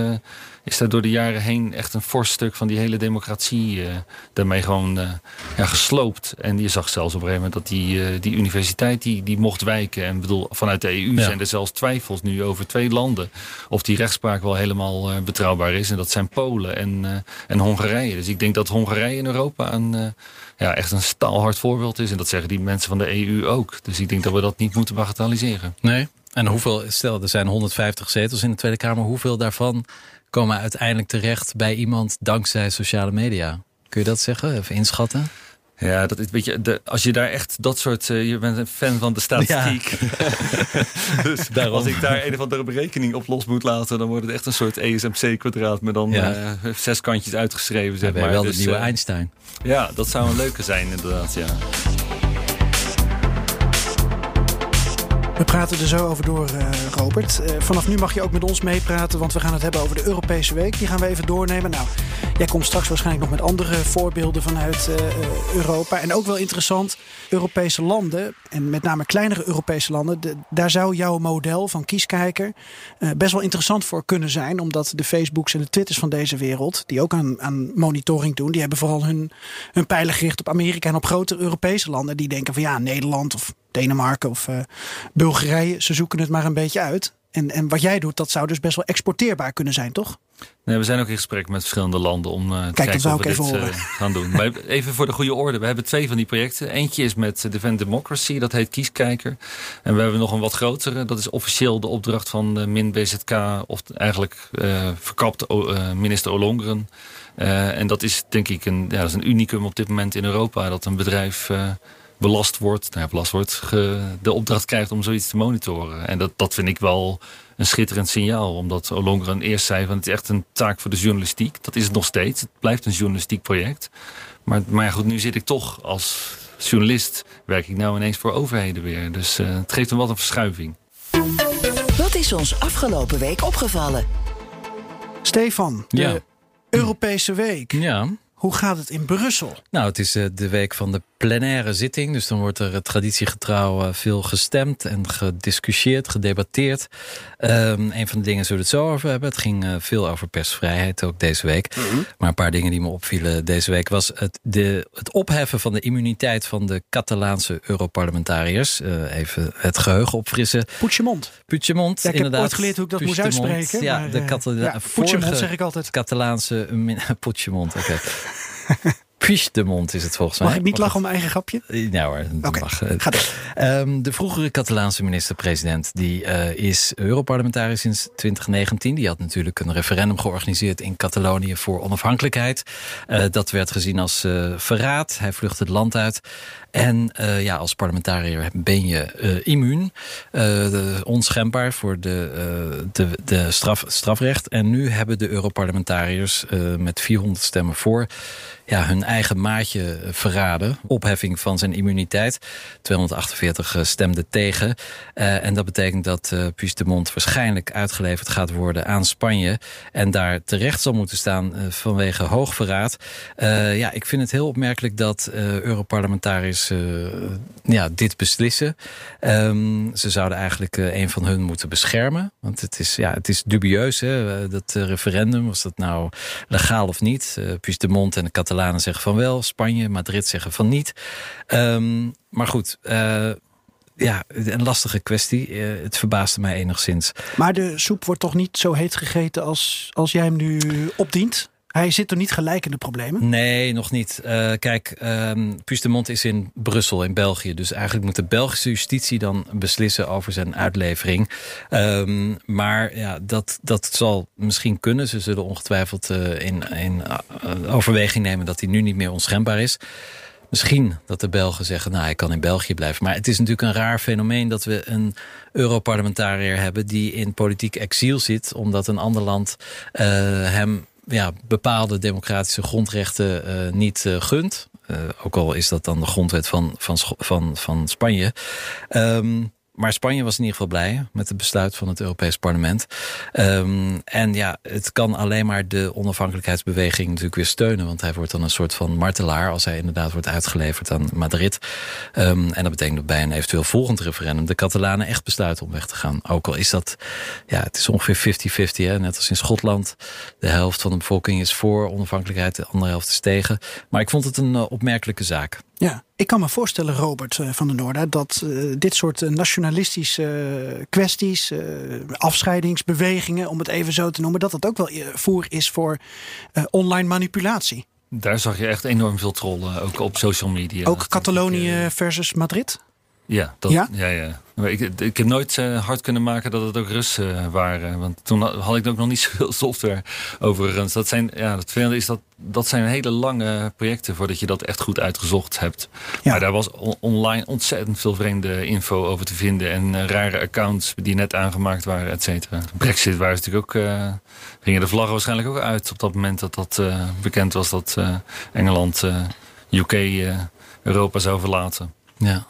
is daar door de jaren heen echt een fors stuk van die hele democratie uh, daarmee gewoon uh, ja, gesloopt. En je zag zelfs op een gegeven moment dat die, uh, die universiteit die, die mocht wijken. En bedoel, vanuit de EU zijn er zelfs twijfels nu over twee landen. Of die rechtspraak wel helemaal betrouwbaar is. En dat zijn Polen en, en Hongarije. Dus ik denk dat Hongarije in Europa een, ja, echt een staalhard voorbeeld is. En dat zeggen die mensen van de EU ook. Dus ik denk dat we dat niet moeten bagatelliseren. Nee. En hoeveel, stel er zijn 150 zetels in de Tweede Kamer. Hoeveel daarvan komen uiteindelijk terecht bij iemand dankzij sociale media. Kun je dat zeggen? Even inschatten? Ja, dat is een beetje. De, als je daar echt dat soort. Uh, je bent een fan van de statistiek. dus Daarom. als ik daar een of andere berekening op los moet laten, dan wordt het echt een soort ESMC-kwadraat met dan uh, zes kantjes uitgeschreven. Zeg maar. wel dus, de nieuwe uh, Einstein. Ja, dat zou een leuke zijn, inderdaad. Ja. We praten er zo over door, uh, Robert. Uh, vanaf nu mag je ook met ons meepraten, want we gaan het hebben over de Europese Week. Die gaan we even doornemen. Nou, jij komt straks waarschijnlijk nog met andere voorbeelden vanuit uh, Europa. En ook wel interessant, Europese landen, en met name kleinere Europese landen, de, daar zou jouw model van kieskijker best wel interessant voor kunnen zijn. Omdat de Facebooks en de Twitters van deze wereld, die ook aan, aan monitoring doen, die hebben vooral hun, hun pijlen gericht op Amerika en op grotere Europese landen. Die denken van ja, Nederland of Denemarken of uh, Bulgarije. Ze zoeken het maar een beetje uit. En, en wat jij doet, dat zou dus best wel exporteerbaar kunnen zijn, toch? Nee, we zijn ook in gesprek met verschillende landen om uh, te Kijk, kijken of we dit uh, gaan doen. maar even voor de goede orde. We hebben twee van die projecten. Eentje is met Defend Democracy, dat heet Kieskijker. En we hebben nog een wat grotere. Dat is officieel de opdracht van de MIN-BZK... of eigenlijk uh, verkapt minister Olongren. en dat is denk ik een, ja, dat is een unicum op dit moment in Europa... dat een bedrijf belast wordt, nou ja, belast wordt, de opdracht krijgt om zoiets te monitoren. En dat, dat vind ik wel een schitterend signaal. Omdat Olongren eerst zei van het is echt een taak voor de journalistiek. Dat is het nog steeds. Het blijft een journalistiek project. Maar, maar goed, nu zit ik toch als journalist, werk ik nou ineens voor overheden weer. Dus uh, het geeft hem wat een verschuiving. Wat is ons afgelopen week opgevallen? Stefan, de ja. Europese week. Ja. Hoe gaat het in Brussel? Nou, het is uh, de week van de plenaire zitting. Dus dan wordt er eh, traditiegetrouw uh, veel gestemd en gediscussieerd, gedebatteerd. Um, een van de dingen zullen we het zo over hebben. Het ging uh, veel over persvrijheid ook deze week. Mm -hmm. Maar een paar dingen die me opvielen deze week was het, de, het opheffen van de immuniteit van de Catalaanse Europarlementariërs. even het geheugen opfrissen. Puigdemont. Puigdemont, ja, ik inderdaad. heb ooit geleerd hoe ik dat moest uitspreken. Ja, de Catala ja, zeg ik altijd. Catalaanse Puigdemont, oké. Okay. Puigdemont is het volgens mij. Mag ik niet lachen om mijn eigen grapje? Nou hoor, okay, mag. Ga. Um, de vroegere Catalaanse minister-president die uh, is Europarlementariër sinds 2019. Die had natuurlijk een referendum georganiseerd in Catalonië voor onafhankelijkheid. Uh, dat werd gezien als uh, verraad. Hij vluchtte het land uit. En ja, als parlementariër ben je immuun. onschendbaar voor de, de, de straf, strafrecht. En nu hebben de Europarlementariërs met 400 stemmen voor ja, hun eigen maatje verraden. Opheffing van zijn immuniteit. 248 stemden tegen. en dat betekent dat uh, Puigdemont waarschijnlijk uitgeleverd gaat worden aan Spanje. En daar terecht zal moeten staan vanwege hoogverraad. ja, ik vind het heel opmerkelijk dat Europarlementariërs ja, dit beslissen. Um, ze zouden eigenlijk een van hun moeten beschermen. Want het is, ja, het is dubieus, hè, dat referendum. Was dat nou legaal of niet? Uh, Puigdemont en de Catalanen zeggen van wel. Spanje, Madrid zeggen van niet. Um, maar goed... Uh, ja, een lastige kwestie. Uh, het verbaasde mij enigszins. Maar de soep wordt toch niet zo heet gegeten als, als jij hem nu opdient? Hij zit er niet gelijk in de problemen? Nee, nog niet. Uh, kijk, um, is in Brussel, in België. Dus eigenlijk moet de Belgische justitie dan beslissen over zijn uitlevering. Um, maar ja, dat, dat zal misschien kunnen. Ze zullen ongetwijfeld uh, in, in uh, overweging nemen dat hij nu niet meer onschendbaar is. Misschien dat de Belgen zeggen, nou, hij kan in België blijven. Maar het is natuurlijk een raar fenomeen dat we een Europarlementariër hebben... die in politiek exil zit, omdat een ander land hem ja, bepaalde democratische grondrechten uh, niet uh, gunt. Uh, ook al is dat dan de grondwet van, van, van, van Spanje. Um, maar Spanje was in ieder geval blij met het besluit van het Europees Parlement. Um, en ja, het kan alleen maar de onafhankelijkheidsbeweging natuurlijk weer steunen. Want hij wordt dan een soort van martelaar als hij inderdaad wordt uitgeleverd aan Madrid. Um, en dat betekent dat bij een eventueel volgend referendum de Catalanen echt besluiten om weg te gaan. Ook al is dat, ja, het is ongeveer 50-50. Net als in Schotland. De helft van de bevolking is voor onafhankelijkheid, de andere helft is tegen. Maar ik vond het een uh, opmerkelijke zaak. Ja, ik kan me voorstellen, Robert uh, van den Noorden, dat uh, dit soort uh, nationalistische kwesties, afscheidingsbewegingen, om het even zo te noemen, dat dat ook wel voer is voor online manipulatie. Daar zag je echt enorm veel trollen, ook op social media. Ook Catalonië versus Madrid? Ja, dat, ja? ja, ja. Ik, ik heb nooit uh, hard kunnen maken dat het ook Russen uh, waren. Want toen had ik ook nog niet zoveel software overigens. Dat zijn, ja, het vervelende is dat dat zijn hele lange projecten voordat je dat echt goed uitgezocht hebt. Ja. Maar daar was on online ontzettend veel vreemde info over te vinden. En uh, rare accounts die net aangemaakt waren, et cetera. Brexit waren natuurlijk ook, gingen de vlaggen waarschijnlijk ook uit op dat moment dat dat bekend was dat Engeland, UK, Europa zou verlaten. Ja.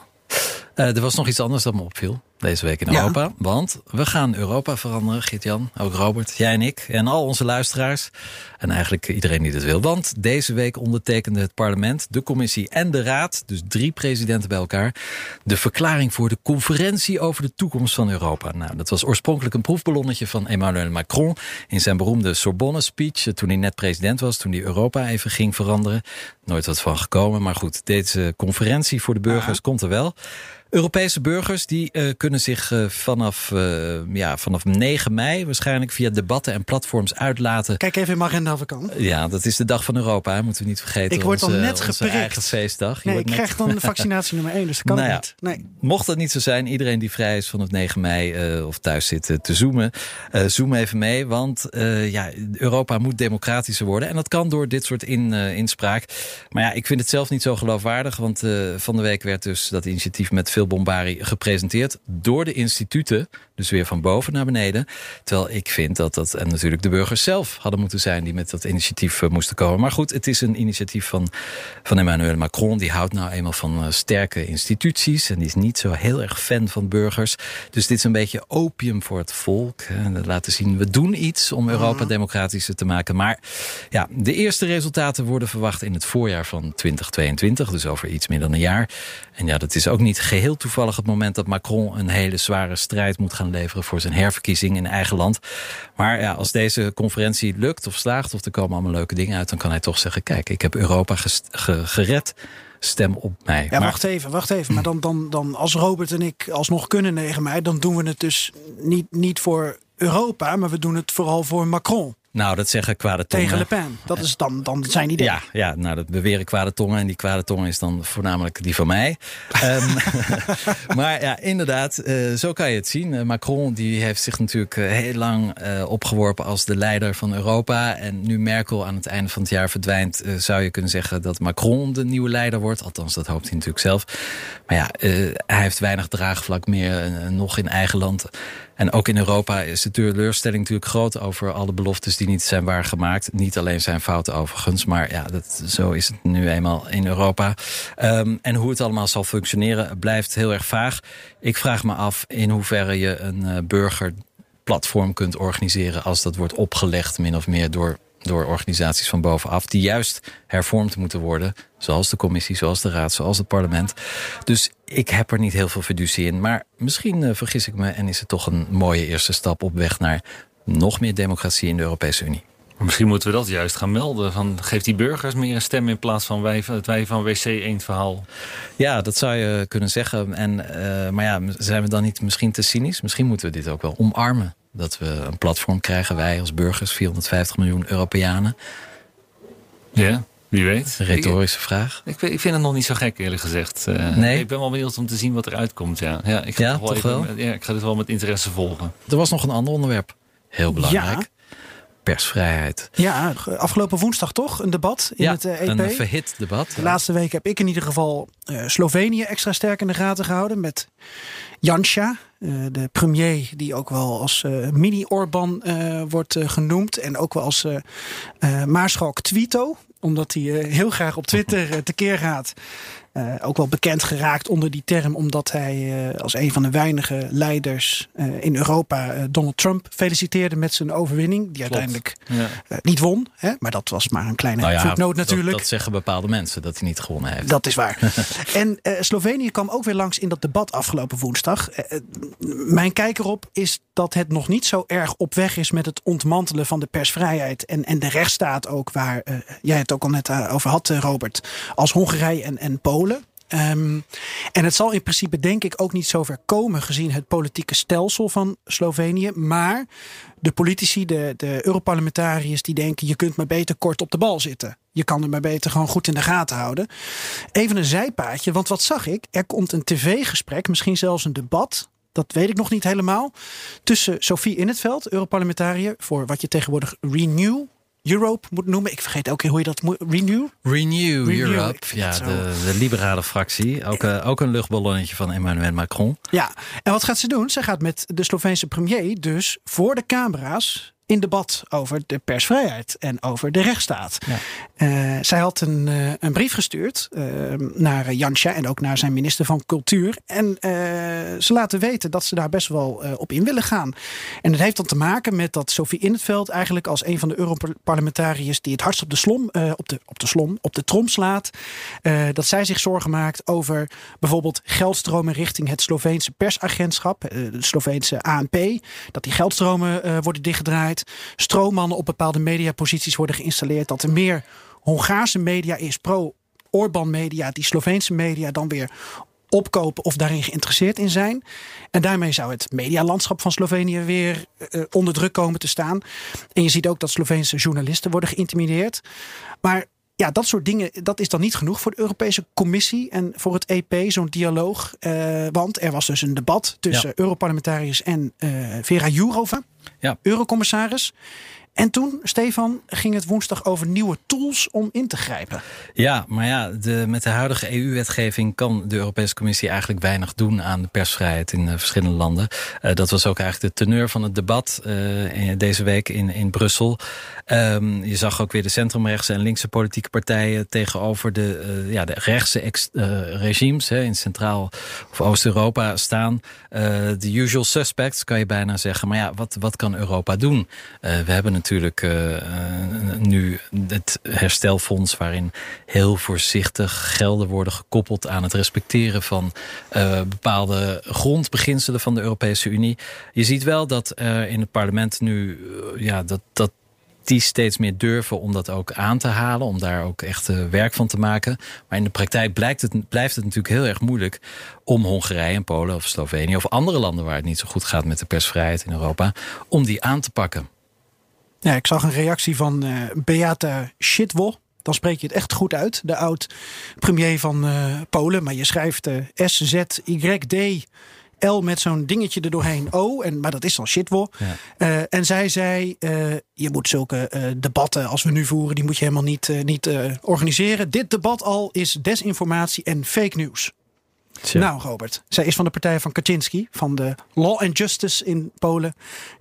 Uh, er was nog iets anders dat me opviel deze week in Europa. Ja. Want we gaan Europa veranderen, Git-Jan, ook Robert, jij en ik en al onze luisteraars. En eigenlijk iedereen die dat wil. Want deze week ondertekende het parlement, de commissie en de raad, dus drie presidenten bij elkaar, de verklaring voor de conferentie over de toekomst van Europa. Nou, dat was oorspronkelijk een proefballonnetje van Emmanuel Macron in zijn beroemde Sorbonne speech toen hij net president was, toen hij Europa even ging veranderen. Nooit wat van gekomen, maar goed, deze conferentie voor de burgers ja. komt er wel. Europese burgers die uh, kunnen zich uh, vanaf, uh, ja, vanaf 9 mei waarschijnlijk via debatten en platforms uitlaten. Kijk even in mijn agenda of ik kan. Ja, dat is de dag van Europa, hè. moeten we niet vergeten. Ik word onze, dan net onze eigen feestdag. Je nee, ik net... krijg dan de vaccinatie nummer 1, dus dat kan nou ja, niet. Nee. Mocht dat niet zo zijn, iedereen die vrij is vanaf 9 mei of thuis zit te zoomen, zoom even mee. Want ja, Europa moet democratischer worden. En dat kan door dit soort in, inspraak. Maar ja, ik vind het zelf niet zo geloofwaardig. Want van de week werd dus dat initiatief met veel bombarie gepresenteerd door de instituten. Dus weer van boven naar beneden. Terwijl ik vind dat dat en natuurlijk de burgers zelf hadden moeten zijn die met dat initiatief uh, moesten komen. Maar goed, het is een initiatief van, van Emmanuel Macron. Die houdt nou eenmaal van uh, sterke instituties. En die is niet zo heel erg fan van burgers. Dus dit is een beetje opium voor het volk. Hè. Laten zien, we doen iets om Europa democratischer te maken. Maar ja, de eerste resultaten worden verwacht in het voorjaar van 2022. Dus over iets meer dan een jaar. En ja, dat is ook niet geheel toevallig het moment dat Macron een hele zware strijd moet gaan leveren voor zijn herverkiezing in eigen land. Maar ja, als deze conferentie lukt of slaagt of er komen allemaal leuke dingen uit, dan kan hij toch zeggen, kijk, ik heb Europa gered stem op mij. Ja, maar... wacht even, wacht even. Maar dan, dan, dan als Robert en ik alsnog kunnen 9 mei, dan doen we het dus niet, niet voor Europa, maar we doen het vooral voor Macron. Nou, dat zeggen kwade tongen. Tegen Le Pen. Dat is dan, dan zijn idee. Ja, ja, nou, dat beweren kwade tongen. En die kwade tongen is dan voornamelijk die van mij. um, maar ja, inderdaad, uh, zo kan je het zien. Uh, Macron die heeft zich natuurlijk uh, heel lang opgeworpen als de leider van Europa. En nu Merkel aan het einde van het jaar verdwijnt... zou je kunnen zeggen dat Macron de nieuwe leider wordt. Althans, dat hoopt hij natuurlijk zelf. Maar ja, hij heeft weinig draagvlak meer nog in eigen land. En ook in Europa is de teleurstelling natuurlijk groot over alle beloftes die niet zijn waargemaakt. Niet alleen zijn fouten overigens, maar ja, dat, zo is het nu eenmaal in Europa. Ehm, en hoe het allemaal zal functioneren blijft heel erg vaag. Ik vraag me af in hoeverre je een uh, burgerplatform kunt organiseren als dat wordt opgelegd min of meer door door organisaties van bovenaf... die juist hervormd moeten worden. Zoals de commissie, zoals de raad, zoals het parlement. Dus ik heb er niet heel veel fiducie in. Maar misschien uh, vergis ik me en is het toch een mooie eerste stap... op weg naar nog meer democratie in de Europese Unie. Misschien moeten we dat juist gaan melden. Van, geef die burgers meer een stem in plaats van wij, het wij van WC 1 verhaal. Ja, dat zou je kunnen zeggen. En, uh, maar ja, zijn we dan niet misschien te cynisch? Misschien moeten we dit ook wel omarmen. Dat we een platform krijgen, wij als burgers, 450 miljoen Europeanen. Ja, wie weet. Een retorische vraag. Ik, ik, vind het nog niet zo gek, eerlijk gezegd. Uh, nee? Ik ben wel benieuwd om te zien wat eruit komt. Ja, ja, ik, ga ja, wel toch even, wel? ja, ik ga dit wel met interesse volgen. Er was nog een ander onderwerp. Heel belangrijk. Ja. Persvrijheid. Ja, afgelopen woensdag toch? Een debat in ja, het EP. een verhit debat. De laatste week heb ik in ieder geval uh, Slovenië extra sterk in de gaten gehouden. Met Janša, uh, de premier die ook wel als mini-Orban wordt genoemd. En ook wel als maarschalk Twito. Omdat hij heel graag op Twitter tekeer gaat. Uh, ook wel bekend geraakt onder die term, omdat hij uh, als een van de weinige leiders uh, in Europa Donald Trump feliciteerde met zijn overwinning. Die Klopt. uiteindelijk Ja. niet won. Hè? Maar dat was maar een kleine Nou ja, voetnoot dat, natuurlijk. dat zeggen bepaalde mensen, dat hij niet gewonnen heeft. Dat is waar. en Slovenië kwam ook weer langs in dat debat afgelopen woensdag. mijn kijk erop is dat het nog niet zo erg op weg is met het ontmantelen van de persvrijheid en, en de rechtsstaat ook, waar jij het ook al net over had, Robert, als Hongarije en, en Polen. Um, en het zal in principe denk ik ook niet zover komen gezien het politieke stelsel van Slovenië. Maar de politici, de, de Europarlementariërs die denken je kunt maar beter kort op de bal zitten. Je kan er maar beter gewoon goed in de gaten houden. Even een zijpaadje, want wat zag ik? Er komt een tv-gesprek, misschien zelfs een debat dat weet ik nog niet helemaal. Tussen Sophie in het veld, Europarlementariër, voor wat je tegenwoordig Renew Europe moet noemen. Ik vergeet ook hoe je dat moet. Renew? Renew, Renew, Europe. Ja, de, de liberale fractie. Ook, eh, ook een luchtballonnetje van Emmanuel Macron. Ja, en wat gaat ze doen? Ze gaat met de Sloveense premier dus voor de camera's in debat over de persvrijheid en over de rechtsstaat. Ja. Uh, zij had een, uh, een brief gestuurd uh, naar Janša en ook naar zijn minister van Cultuur. En eh, ze laten weten dat ze daar best wel eh, op in willen gaan. En het heeft dan te maken met dat Sophie in het veld eigenlijk als een van de Europarlementariërs die het hardst op de slom, eh, op de, op de slom, op de trom slaat. eh, dat zij zich zorgen maakt over bijvoorbeeld geldstromen richting het Sloveense persagentschap, eh, de Sloveense ANP. Dat die geldstromen eh, worden dichtgedraaid. Stroommannen op bepaalde mediaposities worden geïnstalleerd. Dat er meer Hongaarse media is, pro-Orban media, die Sloveense media dan weer opkopen of daarin geïnteresseerd in zijn. En daarmee zou het medialandschap van Slovenië weer uh, onder druk komen te staan. En je ziet ook dat Sloveense journalisten worden geïntimideerd. Maar ja, dat soort dingen, dat is dan niet genoeg voor de Europese Commissie en voor het EP, zo'n dialoog. Uh, want er was dus een debat tussen ja. Europarlementariërs en uh, Vera Jourova, ja. Eurocommissaris. En toen, Stefan, ging het woensdag over nieuwe tools om in te grijpen. Ja, maar ja, de, met de huidige EU-wetgeving kan de Europese Commissie eigenlijk weinig doen aan de persvrijheid in uh, verschillende landen. Uh, dat was ook eigenlijk de teneur van het debat uh, deze week in, in Brussel. Um, je zag ook weer de centrumrechtse en linkse politieke partijen tegenover de, ja, de rechtse regimes hè, in Centraal- of Oost-Europa staan. De usual suspects kan je bijna zeggen. Maar ja, wat, wat kan Europa doen? we hebben natuurlijk uh, nu het herstelfonds waarin heel voorzichtig gelden worden gekoppeld aan het respecteren van uh, bepaalde grondbeginselen van de Europese Unie. Je ziet wel dat in het parlement nu ja, dat, dat die steeds meer durven om dat ook aan te halen. Om daar ook echt werk van te maken. Maar in de praktijk blijkt het, blijft het natuurlijk heel erg moeilijk... om Hongarije en Polen of Slovenië of andere landen... waar het niet zo goed gaat met de persvrijheid in Europa... om die aan te pakken. Ja, ik zag een reactie van uh, Beata Szydło. Dan spreek je het echt goed uit. De oud-premier van uh, Polen. Maar je schrijft uh, S-Z-Y-D... L met zo'n dingetje er doorheen O. En, maar dat is dan shitwo. Ja. Uh, en zij zei, uh, je moet zulke uh, debatten als we nu voeren... die moet je helemaal niet, niet organiseren. Dit debat al is desinformatie en fake Nou, Robert, zij is van de partij van Kaczynski, van de Law and Justice in Polen.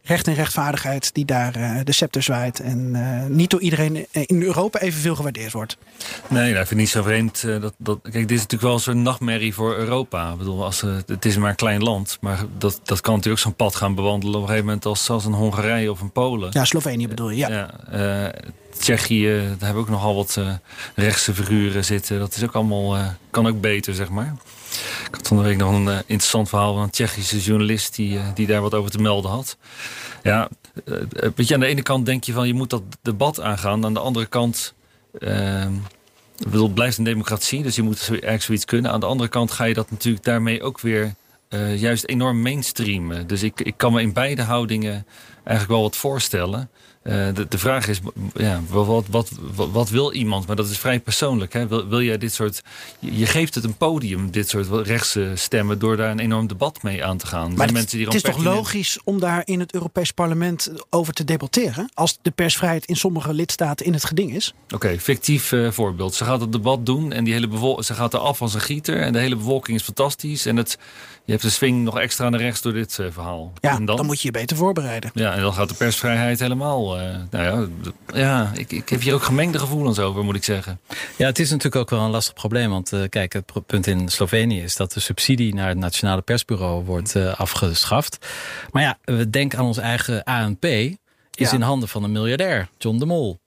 Recht en rechtvaardigheid die daar uh, de scepter zwaait. En uh, niet door iedereen in Europa evenveel gewaardeerd wordt. Nee, dat vind ik niet zo vreemd. Uh, dat, dat, kijk, dit is natuurlijk wel zo'n nachtmerrie voor Europa. Ik bedoel, als, het is maar een klein land. Maar dat, dat kan natuurlijk zo'n pad gaan bewandelen op een gegeven moment als, als een Hongarije of een Polen. Ja, Slovenië bedoel je, ja. ja Tsjechië, daar hebben we ook nogal wat rechtse figuren zitten. Dat is ook allemaal, kan ook beter, zeg maar. Ik had van de week nog een uh, interessant verhaal van een Tsjechische journalist die, uh, die daar wat over te melden had. Ja, uh, weet je, aan de ene kant denk je van je moet dat debat aangaan. Aan de andere kant, bedoel, het blijft een democratie, dus je moet eigenlijk zoiets kunnen. Aan de andere kant ga je dat natuurlijk daarmee ook weer juist enorm mainstreamen. Dus ik, ik kan me in beide houdingen eigenlijk wel wat voorstellen. Uh, de, de, vraag is, ja, wat, wat, wat, wat, wil iemand? Maar dat is vrij persoonlijk. Hè? Wil, wil jij dit soort... Je geeft het een podium, dit soort rechtse stemmen... door daar een enorm debat mee aan te gaan. Maar het, die het is toch logisch om daar in het Europees parlement over te debatteren? Als de persvrijheid in sommige lidstaten in het geding is? Oké, fictief uh, voorbeeld. Ze gaat het debat doen en die hele ze gaat er af als een gieter... en de hele bevolking is fantastisch. En het, je hebt de swing nog extra naar rechts door dit uh, verhaal. Ja, en dan, dan, moet je je beter voorbereiden. Ja, en dan gaat de persvrijheid helemaal... Uh, nou ja, ja ik, ik heb hier ook gemengde gevoelens over, moet ik zeggen. Ja, het is natuurlijk ook wel een lastig probleem. Want uh, kijk, het punt in Slovenië is dat de subsidie naar het Nationale Persbureau wordt afgeschaft. Maar ja, we denken aan ons eigen ANP. Is ja. in handen van een miljardair, John de Mol.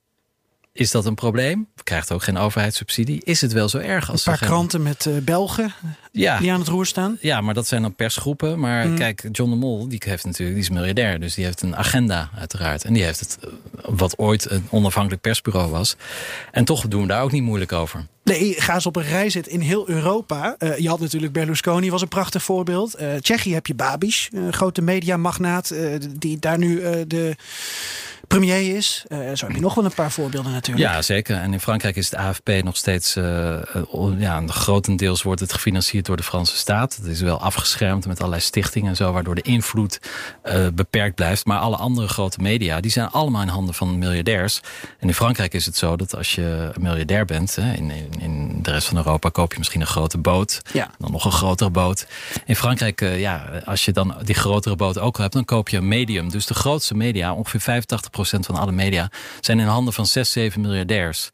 Is dat een probleem? Krijgt ook geen overheidssubsidie. Is het wel zo erg? Als een paar kranten met uh, Belgen ja. die aan het roer staan. Ja, maar dat zijn dan persgroepen. Maar mm. kijk, John de Mol, die heeft natuurlijk, die is miljardair. Dus die heeft een agenda uiteraard. En die heeft het, wat ooit een onafhankelijk persbureau was. En toch doen we daar ook niet moeilijk over. Nee, ga eens op een rij zitten in heel Europa. Uh, je had natuurlijk Berlusconi, was een prachtig voorbeeld. Uh, Tsjechië heb je Babiš, een grote mediamagnaat. Uh, die daar nu de premier is. Uh, zo heb je nog wel een paar voorbeelden natuurlijk. Ja, zeker. En in Frankrijk is het AFP nog steeds... Uh, ja, grotendeels wordt het gefinancierd door de Franse staat. Het is wel afgeschermd met allerlei stichtingen en zo... waardoor de invloed uh, beperkt blijft. Maar alle andere grote media, die zijn allemaal in handen van miljardairs. En in Frankrijk is het zo dat als je miljardair bent... Hè, in, in, in, de rest van Europa koop je misschien een grote boot. Ja. Dan nog een grotere boot. In Frankrijk, ja, als je dan die grotere boot ook hebt... dan koop je een medium. Dus de grootste media, ongeveer 85 van alle media zijn in handen van 6, 7 miljardairs.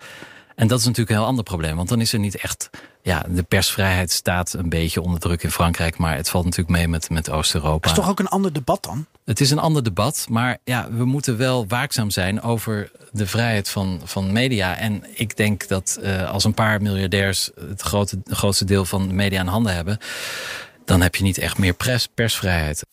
En dat is natuurlijk een heel ander probleem. Want dan is er niet echt... Ja, de persvrijheid staat een beetje onder druk in Frankrijk. Maar het valt natuurlijk mee met, met Oost-Europa. Het is toch ook een ander debat dan? Het is een ander debat. Maar ja, we moeten wel waakzaam zijn over de vrijheid van, van media. En ik denk dat uh, als een paar miljardairs het grote, grootste deel van de media in handen hebben... dan heb je niet echt meer pers, persvrijheid.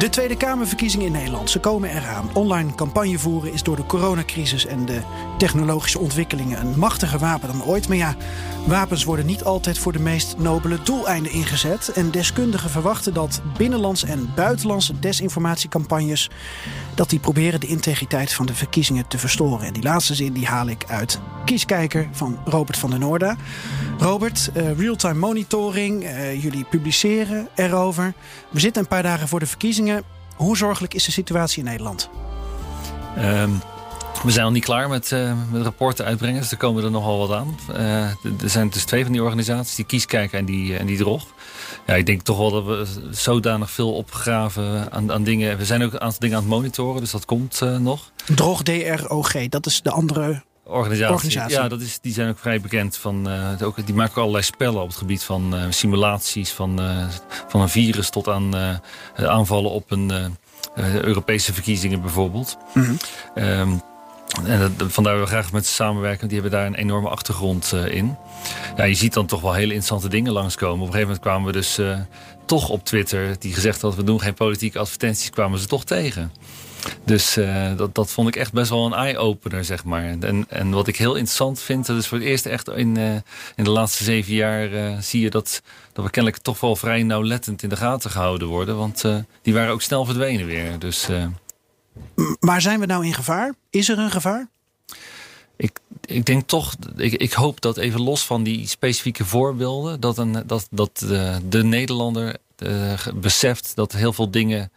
De Tweede Kamerverkiezingen in Nederland, ze komen eraan. Online campagne voeren is door de coronacrisis en de technologische ontwikkelingen een machtiger wapen dan ooit. Maar ja, wapens worden niet altijd voor de meest nobele doeleinden ingezet. En deskundigen verwachten dat binnenlandse en buitenlandse desinformatiecampagnes... dat die proberen de integriteit van de verkiezingen te verstoren. En die laatste zin die haal ik uit Kieskijker van Robert van der Noorda. Robert, uh, real-time monitoring, uh, jullie publiceren erover. We zitten een paar dagen voor de verkiezingen. Hoe zorgelijk is de situatie in Nederland? Um, we zijn nog niet klaar met, uh, met rapporten uitbrengen, dus er komen er nogal wat aan. Uh, er zijn dus twee van die organisaties, die Kieskijker en die, en die Drog. Ja, ik denk toch wel dat we zodanig veel opgraven aan, aan dingen. We zijn ook een aantal dingen aan het monitoren, dus dat komt uh, nog. Drog, DROG, dat is de andere organisatie. organisatie. Ja, dat is, die zijn ook vrij bekend. Van, uh, ook, die maken allerlei spellen op het gebied van uh, simulaties van, uh, van een virus tot aan aanvallen op een Europese verkiezingen bijvoorbeeld. Mm -hmm. um, en dat, vandaar we graag met ze samenwerken. Die hebben daar een enorme achtergrond in. Ja, je ziet dan toch wel hele interessante dingen langskomen. Op een gegeven moment kwamen we dus toch op Twitter... die gezegd had, we doen geen politieke advertenties... kwamen ze toch tegen. Dus uh, dat, dat vond ik echt best wel een eye-opener, zeg maar. En, en wat ik heel interessant vind... dat is voor het eerst echt in, in de laatste zeven jaar... zie je dat, dat we kennelijk toch wel vrij nauwlettend in de gaten gehouden worden. Want die waren ook snel verdwenen weer. Dus... Maar zijn we nou in gevaar? Is er een gevaar? ik, ik denk toch, ik, ik hoop dat even los van die specifieke voorbeelden, dat, een, dat, dat de, de Nederlander beseft dat heel veel dingen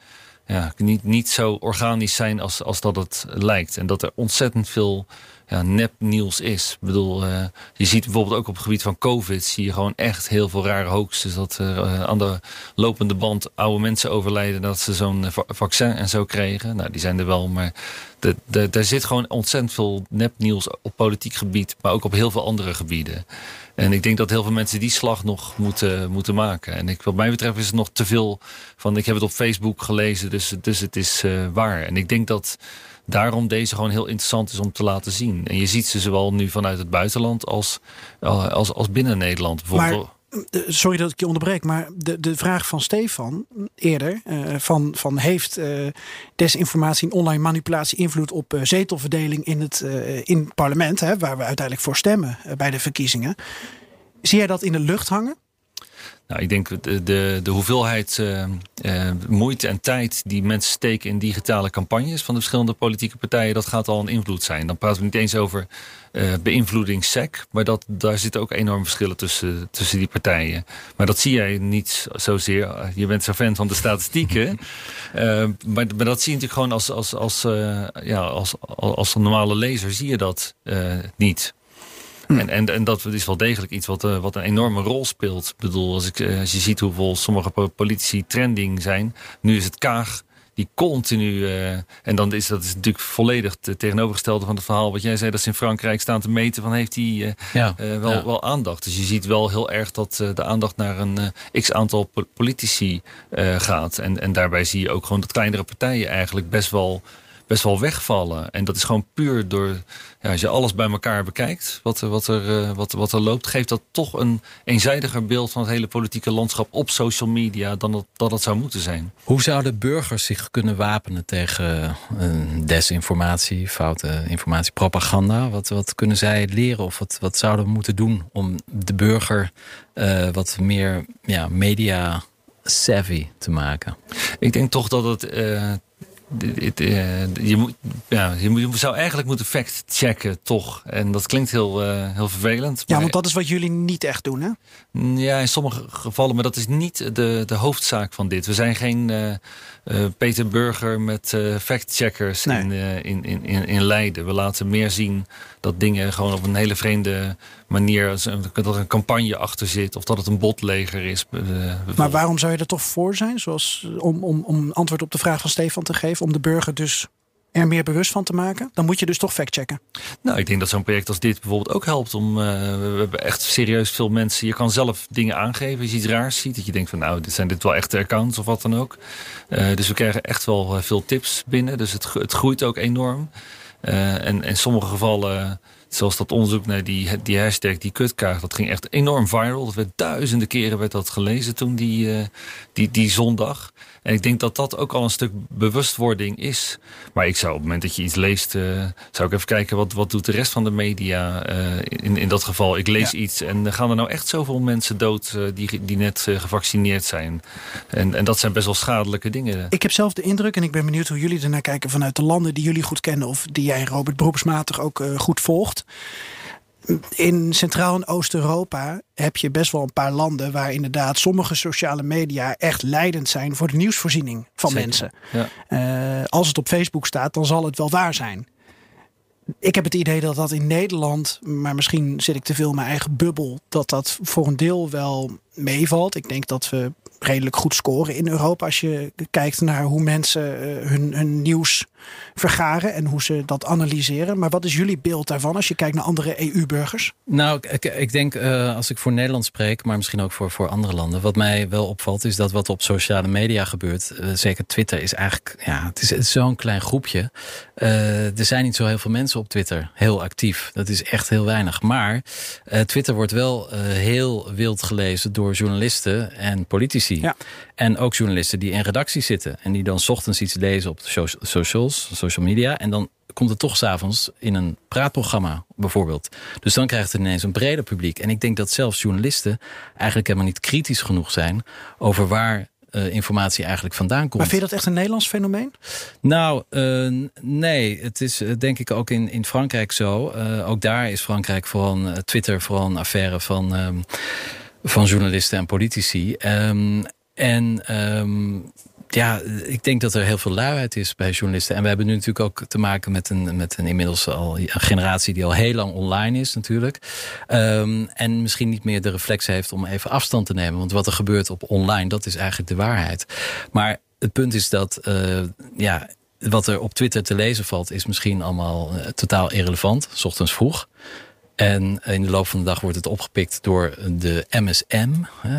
ja, niet, niet zo organisch zijn als, als dat het lijkt. En dat er ontzettend veel ja, nepnieuws is. Ik bedoel, uh, je ziet bijvoorbeeld ook op het gebied van COVID... zie je gewoon echt heel veel rare hoaxes. Dat uh, aan de lopende band oude mensen overlijden... dat ze zo'n vaccin en zo kregen. Nou, die zijn er wel, maar er zit gewoon ontzettend veel nepnieuws op politiek gebied... maar ook op heel veel andere gebieden. En ik denk dat heel veel mensen die slag nog moeten, moeten maken. En ik, wat mij betreft is het nog te veel van... ik heb het op Facebook gelezen, dus, dus het is uh, waar. En ik denk dat daarom deze gewoon heel interessant is om te laten zien. En je ziet ze zowel nu vanuit het buitenland als, uh, als, als binnen Nederland. Bijvoorbeeld. Maar, eh, sorry dat ik je onderbreek, maar de, de vraag van Stefan eerder: uh, van, van heeft uh, desinformatie en online manipulatie invloed op zetelverdeling in het, in parlement, hè, waar we uiteindelijk voor stemmen bij de verkiezingen? Zie jij dat in de lucht hangen? Nou, ik denk de, de, de hoeveelheid uh, uh, moeite en tijd die mensen steken in digitale campagnes van de verschillende politieke partijen, dat gaat al een invloed zijn. Dan praten we niet eens over uh, beïnvloeding SEC, maar dat, daar zitten ook enorme verschillen tussen, tussen die partijen. Maar dat zie jij niet zozeer. Je bent zo fan van de statistieken. maar, maar dat zie je natuurlijk gewoon als, als, als, ja, als, als, als normale lezer zie je dat niet. Hm. En, en, en dat is wel degelijk iets wat, uh, wat een enorme rol speelt. Ik bedoel, als, ik, uh, als je ziet hoeveel sommige politici trending zijn. Nu is het Kaag die continu... Uh, en dan is dat is natuurlijk volledig het tegenovergestelde van het verhaal... wat jij zei, dat ze in Frankrijk staan te meten... van heeft hij ja. wel, ja. wel aandacht. Dus je ziet wel heel erg dat de aandacht naar een x-aantal politici gaat. En, en daarbij zie je ook gewoon dat kleinere partijen eigenlijk best wel best wel wegvallen. En dat is gewoon puur door, ja, als je alles bij elkaar bekijkt, wat, wat, er, uh, wat, wat er loopt, geeft dat toch een eenzijdiger beeld van het hele politieke landschap op social media dan dat, dat het zou moeten zijn. Hoe zouden burgers zich kunnen wapenen tegen uh, desinformatie, foute informatie, propaganda? Wat, wat kunnen zij leren of wat, wat zouden we moeten doen om de burger uh, wat meer ja, media savvy te maken? Ik denk toch dat het uh, je, moet, ja, je, zou eigenlijk moeten fact-checken, toch? En dat klinkt heel, uh, heel vervelend. Ja, want dat is wat jullie niet echt doen, hè? Ja, in sommige gevallen, maar dat is niet de, de hoofdzaak van dit. We zijn geen uh, Peter Burger met fact-checkers nee. in, in, in, in Leiden. We laten meer zien dat dingen gewoon op een hele vreemde manier... dat er een campagne achter zit of dat het een botleger is. Maar waarom zou je er toch voor zijn? Zoals, om, om, om antwoord op de vraag van Stefan te geven om de burger dus er meer bewust van te maken, dan moet je dus toch factchecken. Nou, ik denk dat zo'n project als dit bijvoorbeeld ook helpt om. Uh, we hebben echt serieus veel mensen. Je kan zelf dingen aangeven. Als je iets raars ziet, dat je denkt van nou, dit zijn dit wel echte accounts of wat dan ook. Uh, dus we krijgen echt wel veel tips binnen. Dus het, het groeit ook enorm. Uh, en in sommige gevallen Zoals dat onderzoek naar die, die hashtag, die kutkaart, dat ging echt enorm viral. Dat werd duizenden keren werd dat gelezen toen die, uh, die, die zondag. En ik denk dat dat ook al een stuk bewustwording is. Maar ik zou op het moment dat je iets leest, uh, zou ik even kijken wat, wat doet de rest van de media uh, in, in dat geval. Ik lees ja. iets en gaan er nou echt zoveel mensen dood die, die net gevaccineerd zijn. En, en dat zijn best wel schadelijke dingen. Ik heb zelf de indruk, en ik ben benieuwd hoe jullie ernaar kijken vanuit de landen die jullie goed kennen of die jij Robert beroepsmatig ook goed volgt. In Centraal- en Oost-Europa heb je best wel een paar landen waar inderdaad sommige sociale media echt leidend zijn voor de nieuwsvoorziening van Zeker. mensen. Ja. Uh, als het op Facebook staat, dan zal het wel waar zijn. Ik heb het idee dat dat in Nederland, maar misschien zit ik te veel in mijn eigen bubbel, dat dat voor een deel wel meevalt. Ik denk dat we redelijk goed scoren in Europa. Als je kijkt naar hoe mensen uh, hun, hun nieuws vergaren en hoe ze dat analyseren. Maar wat is jullie beeld daarvan als je kijkt naar andere EU-burgers? Nou, ik, ik denk uh, als ik voor Nederland spreek, maar misschien ook voor, voor andere landen. Wat mij wel opvalt is dat wat op sociale media gebeurt, uh, zeker Twitter, is eigenlijk, ja, het is, is zo'n klein groepje. Uh, er zijn niet zo heel veel mensen op Twitter heel actief. Dat is echt heel weinig. Maar Twitter wordt wel heel wild gelezen door journalisten en politici. Ja. En ook journalisten die in redacties zitten. En die dan ochtends iets lezen op de socials, social media. En dan komt het toch s'avonds in een praatprogramma bijvoorbeeld. Dus dan krijgt het ineens een breder publiek. En ik denk dat zelfs journalisten eigenlijk helemaal niet kritisch genoeg zijn over waar uh, informatie eigenlijk vandaan komt. Maar vind je dat echt een Nederlands fenomeen? Nou, uh, nee. Het is uh, denk ik ook in, in Frankrijk zo. ook daar is Frankrijk vooral Twitter vooral een affaire van, um, van journalisten en politici. Um, en um, ja, ik denk dat er heel veel luiheid is bij journalisten. En we hebben nu natuurlijk ook te maken met een, met een inmiddels al een generatie die al heel lang online is natuurlijk. Um, en misschien niet meer de reflex heeft om even afstand te nemen. Want wat er gebeurt op online, dat is eigenlijk de waarheid. Maar het punt is dat, uh, ja, wat er op Twitter te lezen valt, is misschien allemaal uh, totaal irrelevant. S ochtends vroeg. En in de loop van de dag wordt het opgepikt door de MSM,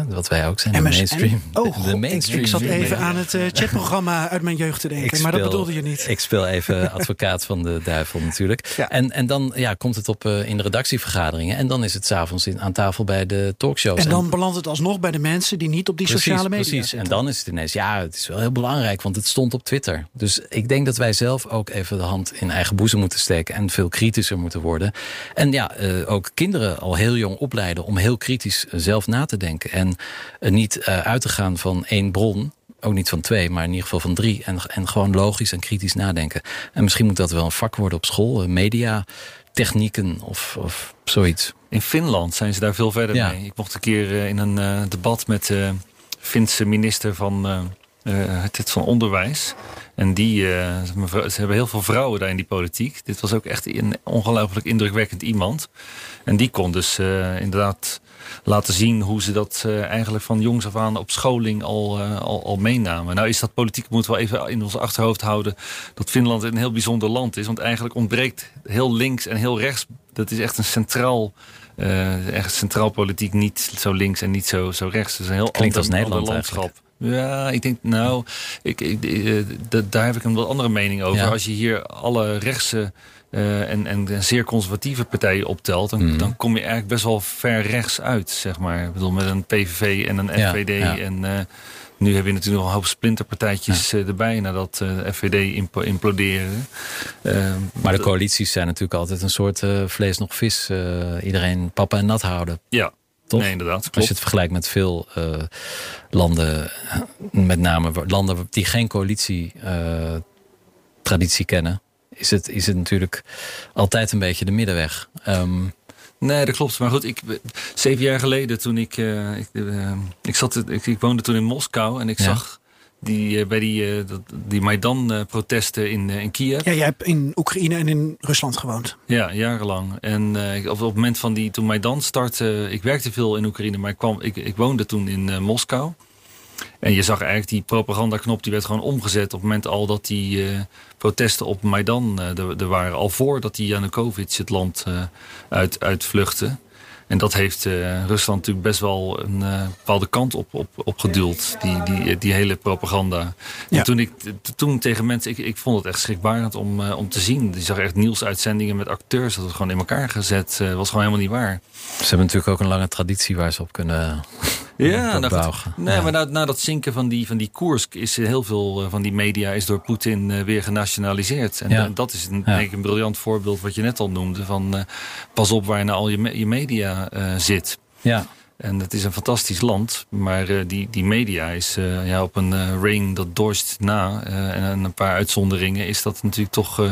wat wij ook zijn, de mainstream. Oh, de mainstream. Ik, zat even aan het uh, chatprogramma uit mijn jeugd te denken, maar dat bedoelde je niet. Ik speel even advocaat van de duivel natuurlijk. Ja. En, en dan ja, komt het op uh, in de redactievergaderingen en dan is het s'avonds aan tafel bij de talkshows. En dan belandt het alsnog bij de mensen die niet op die precies, sociale media Precies, en dan is het ineens, ja, het is wel heel belangrijk, want het stond op Twitter. Dus ik denk dat wij zelf ook even de hand in eigen boezem moeten steken en veel kritischer moeten worden. En ja, uh, ook kinderen al heel jong opleiden om heel kritisch zelf na te denken. En uh, niet uh, uit te gaan van één bron, ook niet van twee, maar in ieder geval van drie. En, en gewoon logisch en kritisch nadenken. En misschien moet dat wel een vak worden op school, media, technieken of, of zoiets. In Finland zijn ze daar veel verder ja. mee. Ik mocht een keer in een debat met de Finse minister van, het van onderwijs. En die, uh, ze hebben heel veel vrouwen daar in die politiek. Dit was ook echt een ongelooflijk indrukwekkend iemand. En die kon dus uh, inderdaad laten zien hoe ze dat uh, eigenlijk van jongs af aan op scholing al, al, al, meenamen. Nou is dat politiek, moeten we even in ons achterhoofd houden, dat Finland een heel bijzonder land is. Want eigenlijk ontbreekt heel links en heel rechts, dat is echt een centraal... echt centraal politiek, niet zo links en niet zo, zo rechts. Is een heel Klinkt ander, als Nederland landschap. Ja, ik denk, nou, ik, ik, uh, daar heb ik een wat andere mening over. Ja. Als je hier alle rechtse uh, en, en zeer conservatieve partijen optelt... Dan, mm. dan kom je eigenlijk best wel ver rechts uit, zeg maar. Ik bedoel, met een PVV en een FVD ja, ja. en... Uh, nu heb je natuurlijk nog een hoop splinterpartijtjes ja. erbij nadat uh, FVD imp imploderen. Uh, maar de coalities zijn natuurlijk altijd een soort uh, vlees nog vis. iedereen papa en nat houden. Ja, toch? Nee, inderdaad. Klopt. Als je het vergelijkt met veel uh, landen, met name landen die geen coalitie-traditie uh, kennen, is het, is het natuurlijk altijd een beetje de middenweg. Um, Nee, dat klopt. Maar goed, ik, zeven jaar geleden toen ik... Uh, ik, ik, zat, ik, ik, woonde toen in Moskou en ik ja. zag die, bij die, uh, die Maidan-protesten in, uh, in Kiev. Ja, jij hebt in Oekraïne en in Rusland gewoond. Ja, jarenlang. En uh, op, op het moment van die, toen Maidan startte... Ik werkte veel in Oekraïne, maar ik, kwam, ik, ik woonde toen in Moskou. En je zag eigenlijk die propagandaknop, die werd gewoon omgezet... op het moment al dat die protesten op Maidan er, er waren. Al voordat die Janukovic het land uit, uitvluchtte. En dat heeft uh, Rusland natuurlijk best wel een uh, bepaalde kant op, op, op geduwd. Die, die, die hele propaganda. Ja. En toen ik toen tegen mensen, ik, ik vond het echt schrikbarend om, uh, om te zien. Die zag echt nieuwsuitzendingen met acteurs. Dat was gewoon in elkaar gezet. Dat was gewoon helemaal niet waar. Ze hebben natuurlijk ook een lange traditie waar ze op kunnen. Ja, nou goed, nee, ja. maar na, na dat zinken van die, van die koers is heel veel van die media is door Poetin uh, weer genationaliseerd. En ja. dat is een, ja. denk ik, een briljant voorbeeld wat je net al noemde. Van uh, pas op waar je nou al je, me je media zit. Ja. En het is een fantastisch land, maar uh, die, die media is uh, ja, op een uh, ring dat dorst na. en een paar uitzonderingen is dat natuurlijk toch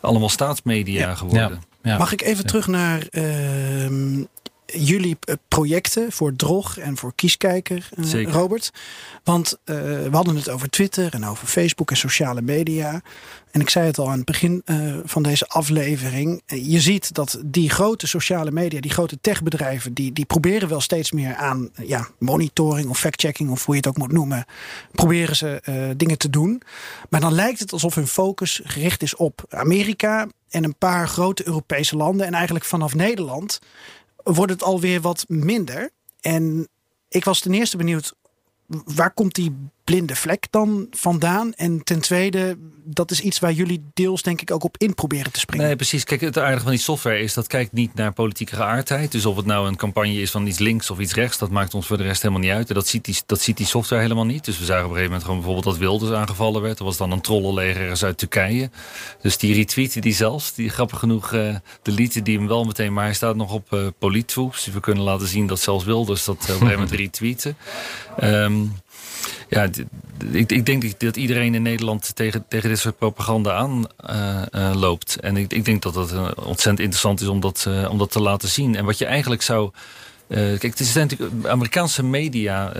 allemaal staatsmedia geworden. Ja. Mag ik even terug naar ehm, jullie projecten voor Drog en voor Kieskijker, uh, Robert. Want uh, we hadden het over Twitter en over Facebook en sociale media. En ik zei het al aan het begin uh, van deze aflevering. Je ziet dat die grote sociale media, die grote techbedrijven, die, die proberen wel steeds meer aan ja, monitoring of fact-checking of hoe je het ook moet noemen. Proberen ze dingen te doen. Maar dan lijkt het alsof hun focus gericht is op Amerika en een paar grote Europese landen. En eigenlijk vanaf Nederland wordt het alweer wat minder. En ik was ten eerste benieuwd, waar komt die blinde vlek dan vandaan? En ten tweede, dat is iets waar jullie deels denk ik ook op in proberen te springen. Nee, precies. Kijk, het aardige van die software is dat kijkt niet naar politieke geaardheid. Dus of het nou een campagne is van iets links of iets rechts, dat maakt ons voor de rest helemaal niet uit. En dat ziet die, dat ziet die software helemaal niet. Dus we zagen op een gegeven moment gewoon bijvoorbeeld dat Wilders aangevallen werd. Dat was dan een trollenleger uit Turkije. Dus die retweeten die zelfs. Die grappig genoeg uh, deleten die hem wel meteen. Maar hij staat nog op uh. Dus we kunnen laten zien dat zelfs Wilders dat uh, op een gegeven moment retweeten. Um, Ja, ik, ik, denk dat iedereen in Nederland tegen, tegen dit soort propaganda aan uh, loopt. En ik, ik, denk dat het ontzettend interessant is om dat, om dat te laten zien. En wat je eigenlijk zou kijk, het is natuurlijk Amerikaanse media,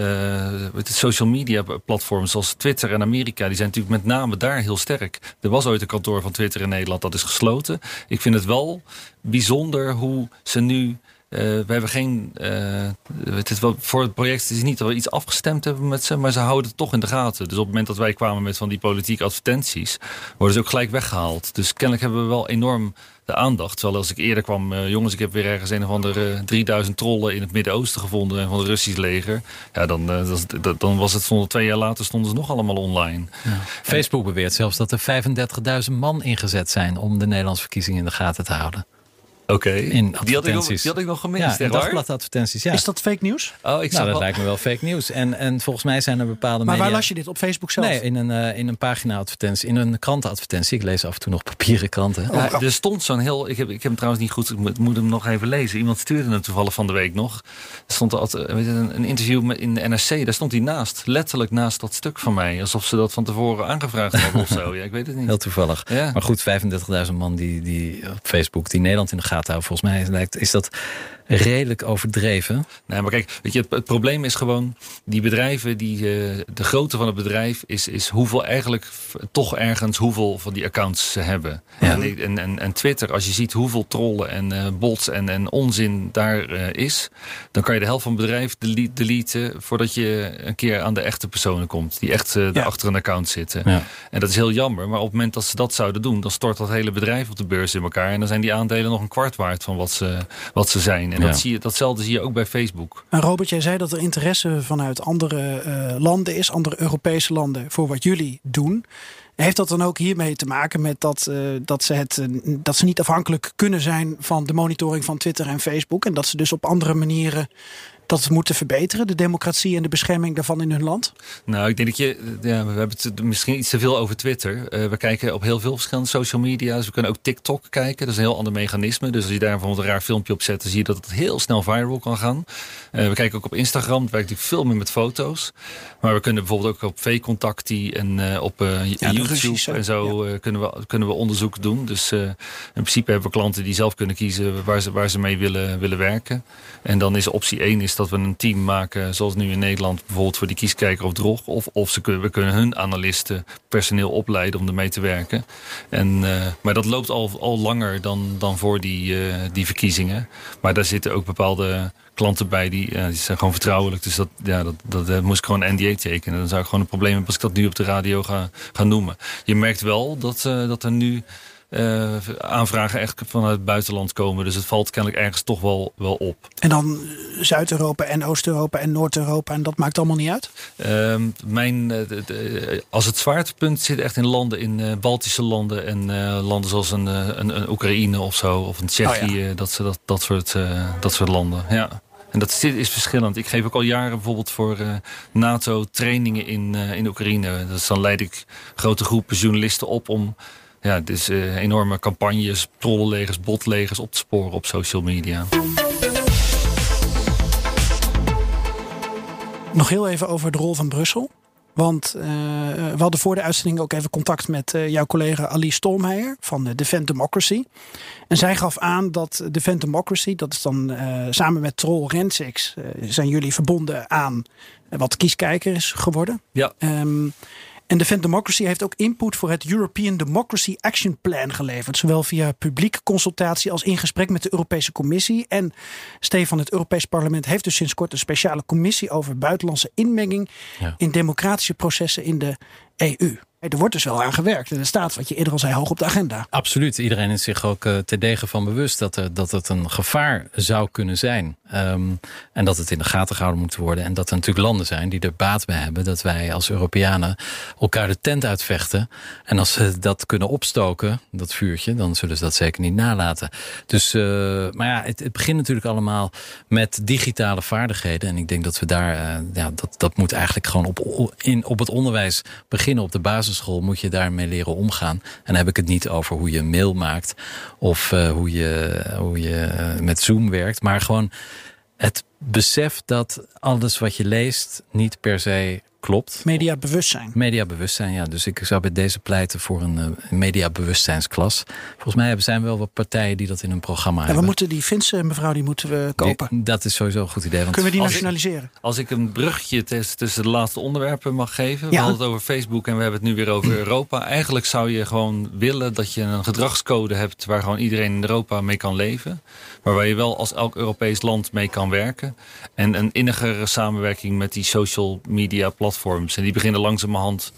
social media platforms zoals Twitter en Amerika, die zijn natuurlijk met name daar heel sterk. Er was ooit een kantoor van Twitter in Nederland, dat is gesloten. Ik vind het wel bijzonder hoe ze nu uh, we hebben geen. Uh, het voor het project is niet dat we iets afgestemd hebben met ze, maar ze houden het toch in de gaten. Dus op het moment dat wij kwamen met van die politieke advertenties, worden ze ook gelijk weggehaald. Dus kennelijk hebben we wel enorm de aandacht. Terwijl als ik eerder kwam, uh, jongens, ik heb weer ergens een of andere 3000 trollen in het Midden-Oosten gevonden en van het Russisch leger. Ja, dan, dan was het stonden twee jaar later stonden ze nog allemaal online. Ja. Facebook beweert zelfs dat er 35.000 man ingezet zijn om de Nederlandse verkiezingen in de gaten te houden. Oké, die, had ik nog, die had ik nog gemist. Ja, dagbladadvertenties, ja. Is dat fake nieuws? Oh, ik nou, dat lijkt me wel fake nieuws. En, en volgens mij zijn er bepaalde Maar waar las je dit? Op Facebook zelf? Nee, in een, uh, in een pagina-advertentie, in een krantenadvertentie. Ik lees af en toe nog papieren kranten. Ja, er stond zo'n heel... Ik heb, ik heb hem trouwens niet goed... Ik moet, moet, hem nog even lezen. Iemand stuurde hem toevallig van de week nog. Er stond altijd, een, een interview met, in de NRC. Daar stond hij naast. Letterlijk naast dat stuk van mij. Alsof ze dat van tevoren aangevraagd hadden of zo. Ja, ik weet het niet. Heel toevallig. Ja. Maar goed, 35.000 man die, die op Facebook die Nederland in de gaten Volgens mij is dat redelijk overdreven. Nee, maar kijk, weet je, het, probleem is gewoon... die bedrijven, die, uh, de grootte van het bedrijf... Is, is hoeveel eigenlijk toch ergens hoeveel van die accounts ze hebben. Ja. En, en, en, Twitter, als je ziet hoeveel trollen en uh, bots en, en onzin daar uh, is... dan kan je de helft van het bedrijf deleten... voordat je een keer aan de echte personen komt... die echt ja. achter een account zitten. Ja. En dat is heel jammer, maar op het moment dat ze dat zouden doen... dan stort dat hele bedrijf op de beurs in elkaar... en dan zijn die aandelen nog een kwart waard van wat ze, wat ze zijn. En dat zie je, datzelfde zie je ook bij Facebook. En Robert, jij zei dat er interesse vanuit andere uh, landen is, andere Europese landen, voor wat jullie doen. Heeft dat dan ook hiermee te maken met dat, uh, dat, ze het, uh, dat ze niet afhankelijk kunnen zijn van de monitoring van Twitter en Facebook? En dat ze dus op andere manieren dat moeten verbeteren, de democratie en de bescherming daarvan in hun land? Nou, ik denk dat je, ja, we hebben het misschien iets te veel over Twitter. Uh, we kijken op heel veel verschillende social media. Dus we kunnen ook TikTok kijken. Dat is een heel ander mechanisme. Dus als je daar bijvoorbeeld een raar filmpje op zet, dan zie je dat het heel snel viral kan gaan. Uh, we kijken ook op Instagram. Het werkt natuurlijk veel meer met foto's. Maar we kunnen bijvoorbeeld ook op V-contactie en uh, op ja, YouTube en zo ja. kunnen, we, kunnen we onderzoek doen. Dus in principe hebben we klanten die zelf kunnen kiezen waar ze, waar ze mee willen, willen werken. En dan is optie 1 is dat we een team maken, zoals nu in Nederland, bijvoorbeeld voor die kieskijker of drog. Of, of ze kunnen, we kunnen hun analisten personeel opleiden om ermee te werken. En, uh, maar dat loopt al, al langer dan, dan voor die, uh, die verkiezingen. Maar daar zitten ook bepaalde klanten bij die, die zijn gewoon vertrouwelijk. Dus dat, ja, dat, dat, dat moest ik gewoon NDA tekenen. Dan zou ik gewoon een probleem hebben als ik dat nu op de radio ga, ga noemen. Je merkt wel dat, dat er nu uh, aanvragen echt vanuit het buitenland komen. Dus het valt kennelijk ergens toch wel, wel op. En dan Zuid-Europa en Oost-Europa en Noord-Europa en dat maakt allemaal niet uit? Uh, mijn, uh, de, als het zwaartepunt zit echt in landen, in Baltische landen en landen zoals een, een, een, Oekraïne of zo, of een Tsjechië, oh ja. dat, dat, dat, soort, dat soort landen. Ja. En dat is verschillend. Ik geef ook al jaren bijvoorbeeld voor uh, NATO trainingen in, uh, in Oekraïne. Dus dan leid ik grote groepen journalisten op om ja, dus uh, enorme campagnes, trollenlegers, botlegers op te sporen op social media. Nog heel even over de rol van Brussel. Want uh, we hadden voor de uitzending ook even contact met uh, jouw collega Ali Stolmeijer van de Defend Democracy. En zij gaf aan dat Defend Democracy, dat is dan uh, samen met Troll Rensix, zijn jullie verbonden aan wat kieskijker is geworden. Ja. Um, en Defend Democracy heeft ook input voor het European Democracy Action Plan geleverd. Zowel via publieke consultatie als in gesprek met de Europese Commissie. En Stefan, het Europees Parlement heeft dus sinds kort een speciale commissie over buitenlandse inmenging ja. in democratische processen in de EU. Er wordt dus wel aan gewerkt. En er staat, wat je eerder al zei, hoog op de agenda. Absoluut. Iedereen is zich ook uh, te degen van bewust dat, er, dat het een gevaar zou kunnen zijn. Um, en dat het in de gaten gehouden moet worden. En dat er natuurlijk landen zijn die er baat bij hebben. Dat wij als Europeanen elkaar de tent uitvechten. En als ze dat kunnen opstoken, dat vuurtje, dan zullen ze dat zeker niet nalaten. Dus, uh, maar ja, het, begint natuurlijk allemaal met digitale vaardigheden. En ik denk dat we daar, uh, ja, dat, dat moet eigenlijk gewoon op, in, op het onderwijs beginnen. Op de basisschool moet je daarmee leren omgaan. En dan heb ik het niet over hoe je mail maakt. Of uh, hoe je, hoe je met Zoom werkt. Maar gewoon het besef dat alles wat je leest niet per se klopt. Mediabewustzijn. Mediabewustzijn, ja. Dus ik zou bij deze pleiten voor een uh, mediabewustzijnsklas. Volgens mij zijn wel wat partijen die dat in hun programma ja, hebben. we moeten die Finse mevrouw, die moeten we kopen. Die, dat is sowieso een goed idee. Want Kunnen we die als nationaliseren? Ik, als ik een brugje tussen de laatste onderwerpen mag geven. Ja. We hadden het over Facebook en we hebben het nu weer over Europa. Eigenlijk zou je gewoon willen dat je een gedragscode hebt... waar gewoon iedereen in Europa mee kan leven. Maar waar je wel als elk Europees land mee kan werken. En een innigere samenwerking met die social media platforms. En die beginnen langzamerhand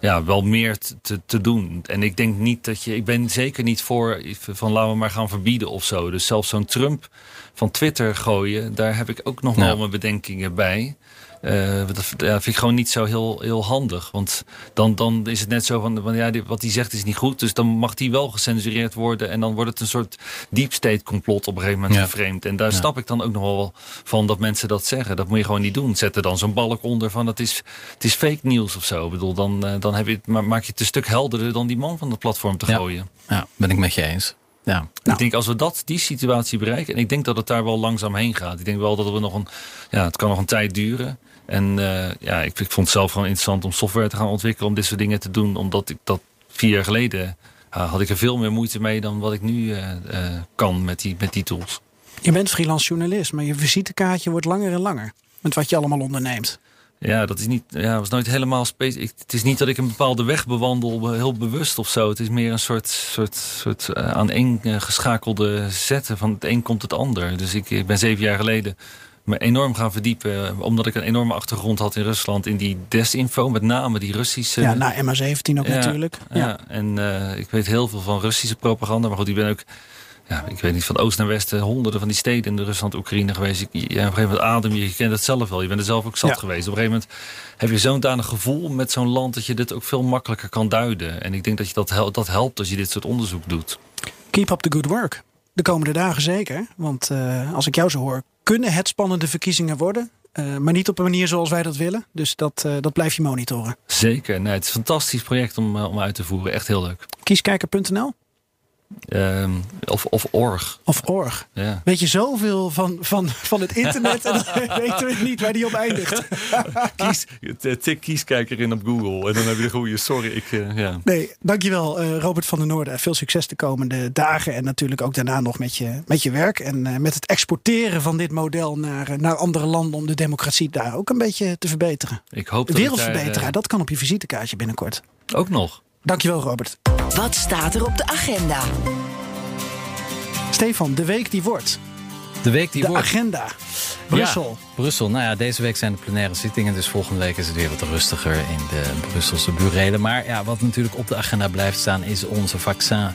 ja, wel meer te, te doen. En ik denk niet dat je. Ik ben zeker niet voor van laten we maar gaan verbieden of zo. Dus zelfs zo'n Trump van Twitter gooien, daar heb ik ook nog wel Ja. mijn bedenkingen bij. Eh, dat ja, vind ik gewoon niet zo heel, heel handig. Want dan, dan is het net zo van, van ja, wat hij zegt is niet goed. Dus dan mag die wel gecensureerd worden. En dan wordt het een soort deep state complot op een gegeven moment Ja. geframed. En daar Ja. snap ik dan ook nog wel van dat mensen dat zeggen. Dat moet je gewoon niet doen. Zet er dan zo'n balk onder van het is, het is fake nieuws of zo. Ik bedoel, dan, eh, dan heb je het, maak je het een stuk helderder dan die man van het platform te Ja. gooien. Ja, ben ik met je eens. Ja. Nou. Ik denk als we dat, die situatie bereiken, en ik denk dat het daar wel langzaam heen gaat. Ik denk wel dat we nog een, ja, het kan nog een tijd duren. En eh, ja, ik, ik vond het zelf gewoon interessant om software te gaan ontwikkelen om dit soort dingen te doen. Omdat ik dat vier jaar geleden had ik er veel meer moeite mee dan wat ik nu eh, eh, kan met die, met die tools. Je bent freelance journalist, maar je visitekaartje wordt langer en langer. Met wat je allemaal onderneemt. Ja, dat is niet, ja, was nooit helemaal specifiek. Het is niet dat ik een bepaalde weg bewandel, heel bewust of zo. Het is meer een soort, soort, soort aan één geschakelde zetten. Van het een komt het ander. Dus ik, ik ben zeven jaar geleden me enorm gaan verdiepen. eh, Omdat ik een enorme achtergrond had in Rusland. In die desinfo, met name die Russische. ja, na MH17 ook Ja, natuurlijk. Ja. Ja, en eh, ik weet heel veel van Russische propaganda. Maar goed, ik ben ook, ja, ik weet niet, van oost naar west, eh, honderden van die steden in de Rusland-Oekraïne geweest. Ik, ja, op een gegeven moment adem je, je kent het zelf wel. Je bent er zelf ook zat Ja. geweest. Op een gegeven moment heb je zo'n danig gevoel met zo'n land dat je dit ook veel makkelijker kan duiden. En ik denk dat je dat, hel- dat helpt als je dit soort onderzoek doet. Keep up the good work. De komende dagen zeker. Want als ik jou zo hoor, kunnen het spannende verkiezingen worden. Eh, maar niet op een manier zoals wij dat willen. Dus dat, eh, dat blijf je monitoren. Zeker. Nee, het is een fantastisch project om, eh, om uit te voeren. Echt heel leuk. Kieskijker.nl Ehm, of, of org. of org. Ja. Weet je zoveel van, van, van het internet en dan weten we niet waar die op eindigt. Kies, tik kieskijker in op Google en dan heb je de goede. Sorry, ik, eh, ja. Nee, dankjewel eh, Robert van der Noorden. Veel succes de komende dagen en natuurlijk ook daarna nog met je, met je werk. En eh, met het exporteren van dit model naar, naar andere landen om de democratie daar ook een beetje te verbeteren. Ik hoop De dat ik wereldverbeteraar, dat kan op je visitekaartje binnenkort. ook nog. Dankjewel Robert. Wat staat er op de agenda? Stefan, de week die wordt. De week die de wordt. agenda. Brussel. Ja, Brussel. Nou ja, deze week zijn de plenaire zittingen. Dus volgende week is het weer wat rustiger in de Brusselse burelen. Maar ja, wat natuurlijk op de agenda blijft staan is onze vaccin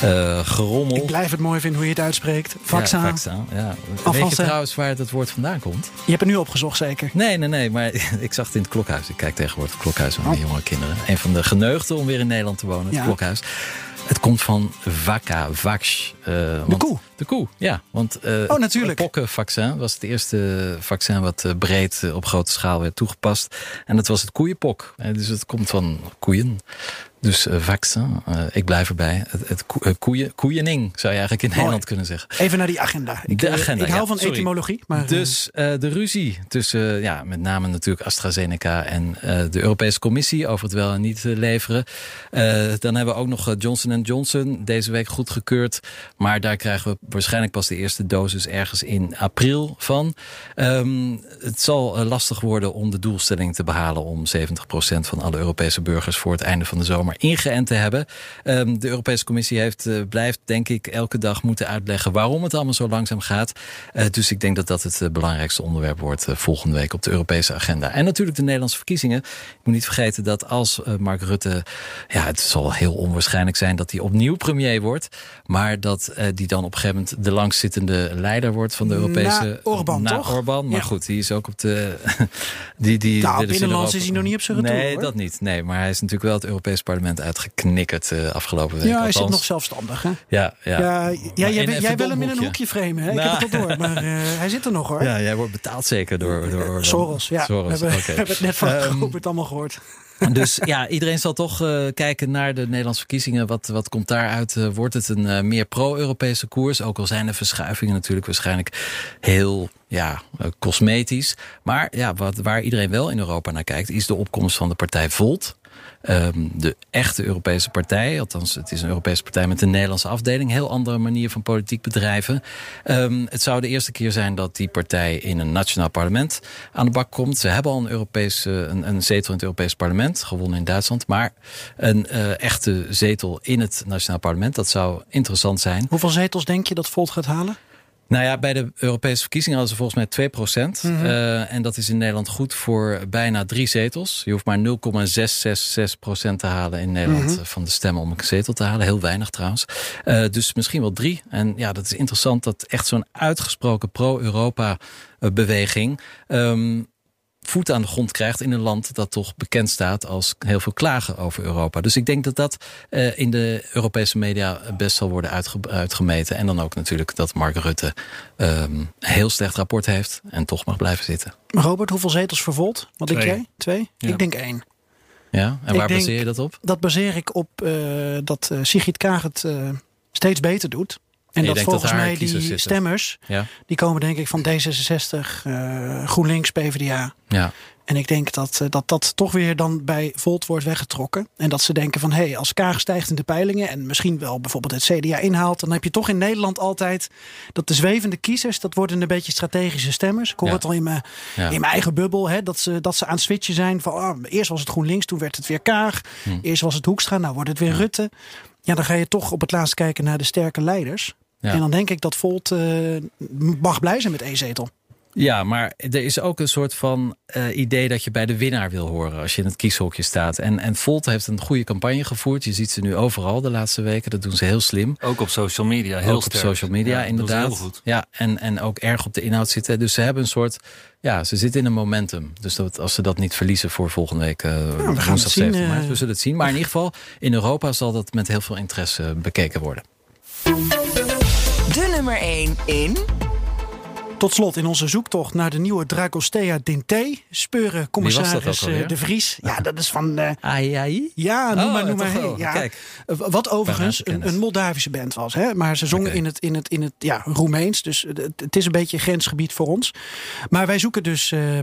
eh gerommel. Ik blijf het mooi vinden hoe je het uitspreekt. Vaccin. Ja, vaccin, ja. Weet je trouwens waar dat woord vandaan komt? Je hebt het nu opgezocht zeker. Nee, nee, nee. Maar ik zag het in het klokhuis. Ik kijk tegenwoordig het klokhuis mijn Oh. jonge kinderen. Een van de geneugden om weer in Nederland te wonen. Het Ja. klokhuis. Het komt van vacca, vax. eh, De want- koe. De koe, ja. Want eh, Oh, natuurlijk. het pokkenvaccin was het eerste vaccin wat eh, breed op grote schaal werd toegepast. En dat was het koeienpok. Dus het komt van koeien. Dus eh, vaccin, eh, ik blijf erbij. Het, eh, koeien, koeiening zou je eigenlijk in Mooi. Nederland kunnen zeggen. Even naar die agenda. Ik, De agenda, ik hou ja, van sorry. etymologie. Maar, Dus de ruzie tussen ja, met name natuurlijk AstraZeneca en de Europese Commissie over het wel en niet leveren. Dan hebben we ook nog Johnson Johnson deze week goedgekeurd. Maar daar krijgen we waarschijnlijk pas de eerste dosis ergens in april van. Ehm, het zal lastig worden om de doelstelling te behalen om 70% van alle Europese burgers voor het einde van de zomer ingeënt te hebben. Ehm, de Europese Commissie heeft, eh, blijft denk ik elke dag moeten uitleggen waarom het allemaal zo langzaam gaat. Eh, dus ik denk dat dat het eh, belangrijkste onderwerp wordt volgende week op de Europese agenda. En natuurlijk de Nederlandse verkiezingen. Ik moet niet vergeten dat als Mark Rutte, ja het zal heel onwaarschijnlijk zijn dat hij opnieuw premier wordt. Maar dat die dan op een gegeven moment de langzittende leider wordt van de Europese... Na Orbán, na toch? Orbán, maar Ja. goed, die is ook op de... die, die Nou, binnenlands is hij nog niet op zijn retour, Nee, hoor. dat niet. Nee, maar hij is natuurlijk wel het Europees parlement uitgeknikkerd eh, afgelopen week. ja, hij zit nog zelfstandig. Hè? Ja, ja. Ja, jij, jij wil hem in een hoekje framen. Hè? Ik Nou. heb het al door. Maar eh, hij zit er nog hoor. Ja, jij wordt betaald zeker door... door Orbán. Soros, ja. Soros, we, hebben, oké. we hebben het net van Ehm, Robert allemaal gehoord. Dus ja, iedereen zal toch uh, kijken naar de Nederlandse verkiezingen. Wat, wat komt daaruit? Uh, wordt het een uh, meer pro-Europese koers? Ook al zijn de verschuivingen natuurlijk waarschijnlijk heel ja, cosmetisch. Maar ja, wat, waar iedereen wel in Europa naar kijkt, is de opkomst van de partij Volt. Um, de echte Europese partij, althans het is een Europese partij met een Nederlandse afdeling, heel andere manier van politiek bedrijven. Um, het zou de eerste keer zijn dat die partij in een nationaal parlement aan de bak komt. Ze hebben al een, Europese, een, een zetel in het Europese parlement, gewonnen in Duitsland, maar een uh, echte zetel in het nationaal parlement, dat zou interessant zijn. Hoeveel zetels denk je dat Volt gaat halen? Nou ja, bij de Europese verkiezingen hadden ze volgens mij 2 procent. Mm -hmm. uh, en dat is in Nederland goed voor bijna drie zetels. Je hoeft maar 0,666 procent te halen in Nederland mm -hmm. van de stemmen om een zetel te halen. Heel weinig trouwens. Uh, dus misschien wel drie. En ja, dat is interessant dat echt zo'n uitgesproken pro-Europa beweging... Um, voet aan de grond krijgt in een land dat toch bekend staat als heel veel klagen over Europa. Dus ik denk dat dat uh, in de Europese media best zal worden uitge uitgemeten. En dan ook natuurlijk dat Mark Rutte um, een heel slecht rapport heeft en toch mag blijven zitten. Robert, hoeveel zetels vervolt? Wat denk jij? Twee? Ja. Ik denk één. Ja, en waar baseer je dat op? Dat baseer ik op uh, dat uh, Sigrid Kaag het uh, steeds beter doet. En, en dat volgens dat mij die stemmers, ja. die komen denk ik van D66, uh, GroenLinks, PvdA. Ja. En ik denk dat, uh, dat dat toch weer dan bij Volt wordt weggetrokken. En dat ze denken van, hé, hey, als Kaag stijgt in de peilingen... en misschien wel bijvoorbeeld het CDA inhaalt... dan heb je toch in Nederland altijd dat de zwevende kiezers... dat worden een beetje strategische stemmers. Ik hoor ja. het al in mijn, ja. in mijn eigen bubbel... Hè, dat, ze, dat ze aan het switchen zijn van... Oh, eerst was het GroenLinks, toen werd het weer Kaag. Hm. Eerst was het Hoekstra, nou wordt het weer Rutte. Ja, dan ga je toch op het laatst kijken naar de sterke leiders... Ja. En dan denk ik dat Volt uh, mag blij zijn met één zetel. Ja, maar er is ook een soort van uh, idee dat je bij de winnaar wil horen als je in het kieshokje staat. En, en Volt heeft een goede campagne gevoerd. Je ziet ze nu overal de laatste weken. Dat doen ze heel slim. Ook op social media. Heel ook sterk. op social media, ja, inderdaad. Heel goed. Ja, en, en ook erg op de inhoud zitten. Dus ze hebben een soort. Ja, ze zitten in een momentum. Dus dat, als ze dat niet verliezen voor volgende week. Uh, ja, we gaan het zien. Uh... Maart, we zullen het zien. Maar in ieder geval, in Europa zal dat met heel veel interesse bekeken worden. De nummer 1 in... Tot slot in onze zoektocht naar de nieuwe Dragostea Dinte speuren commissaris De Vries. Ja, dat is van. Uh, ai, ai? Ja, noem oh, maar, noem maar. Hey. Ja. Kijk. Wat overigens een, een Moldavische band was, hè? maar ze zongen okay. in het, in het, in het ja, Roemeens. Dus het, het, is een beetje grensgebied voor ons. Maar wij zoeken dus. Uh, uh,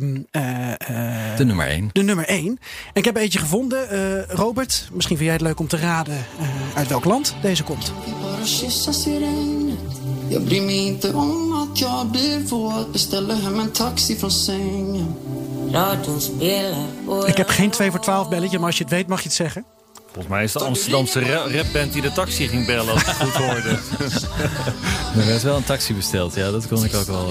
de nummer 1. De nummer 1. En ik heb eentje gevonden. Robert, misschien vind jij het leuk om te raden uit welk land deze komt. Jag bryr mig inte om att jag blir våt Beställer hem en taxi från sängen Ik heb geen 2 voor 12 belletje, maar als je het weet mag je het zeggen. Volgens mij is het de Amsterdamse rapband die de taxi ging bellen, als ik het goed hoorde. er werd wel een taxi besteld, ja, dat kon ik ook wel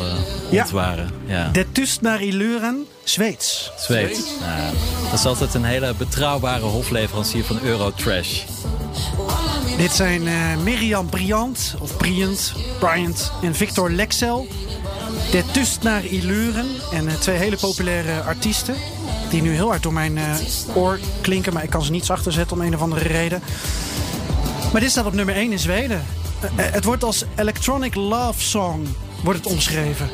uh, ontwaren. Ja. ja. De Tust naar Iluren, Zweeds. Zweeds. Nou, dat is altijd een hele betrouwbare hofleverancier van Eurotrash. Dit zijn uh, Miriam Briant, of Briant, Bryant en Victor Lexel. De Tust naar Iluren. En uh, twee hele populaire artiesten. Die nu heel hard door mijn uh, oor klinken. Maar ik kan ze niet zachter zetten om een of andere reden. Maar dit staat op nummer 1 in Zweden. het wordt als Electronic Love Song wordt het omschreven.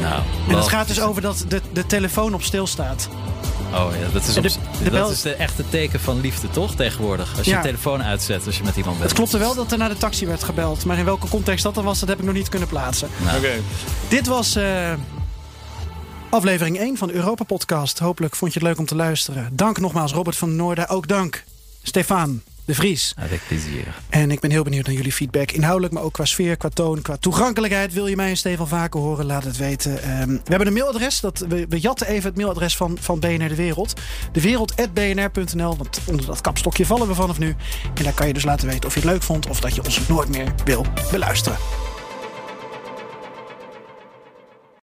Nou, en het gaat dus over dat de, de telefoon op stil staat. Oh ja, dat is, op, de, de dat is de echte teken van liefde, toch? Tegenwoordig. Als je ja. je telefoon uitzet als je met iemand bent. Het klopte wel dat er naar de taxi werd gebeld. Maar in welke context dat dan was, dat heb ik nog niet kunnen plaatsen. Nou. Oké. Okay. Dit was uh, aflevering 1 van de Europa Podcast. Hopelijk vond je het leuk om te luisteren. Dank nogmaals Robert van Noorden. Ook dank Stefan de Vries. Avec plezier. En ik ben heel benieuwd naar jullie feedback. Inhoudelijk, maar ook qua sfeer, qua toon, qua toegankelijkheid. Wil je mij en Stefan vaker horen? Laat het weten. Um, we hebben een mailadres. Dat, we, we jatten even het mailadres van, van BNR De Wereld. Dewereld.bnr.nl. Want onder dat kapstokje vallen we vanaf nu. En daar kan je dus laten weten of je het leuk vond... of dat je ons nooit meer wil beluisteren.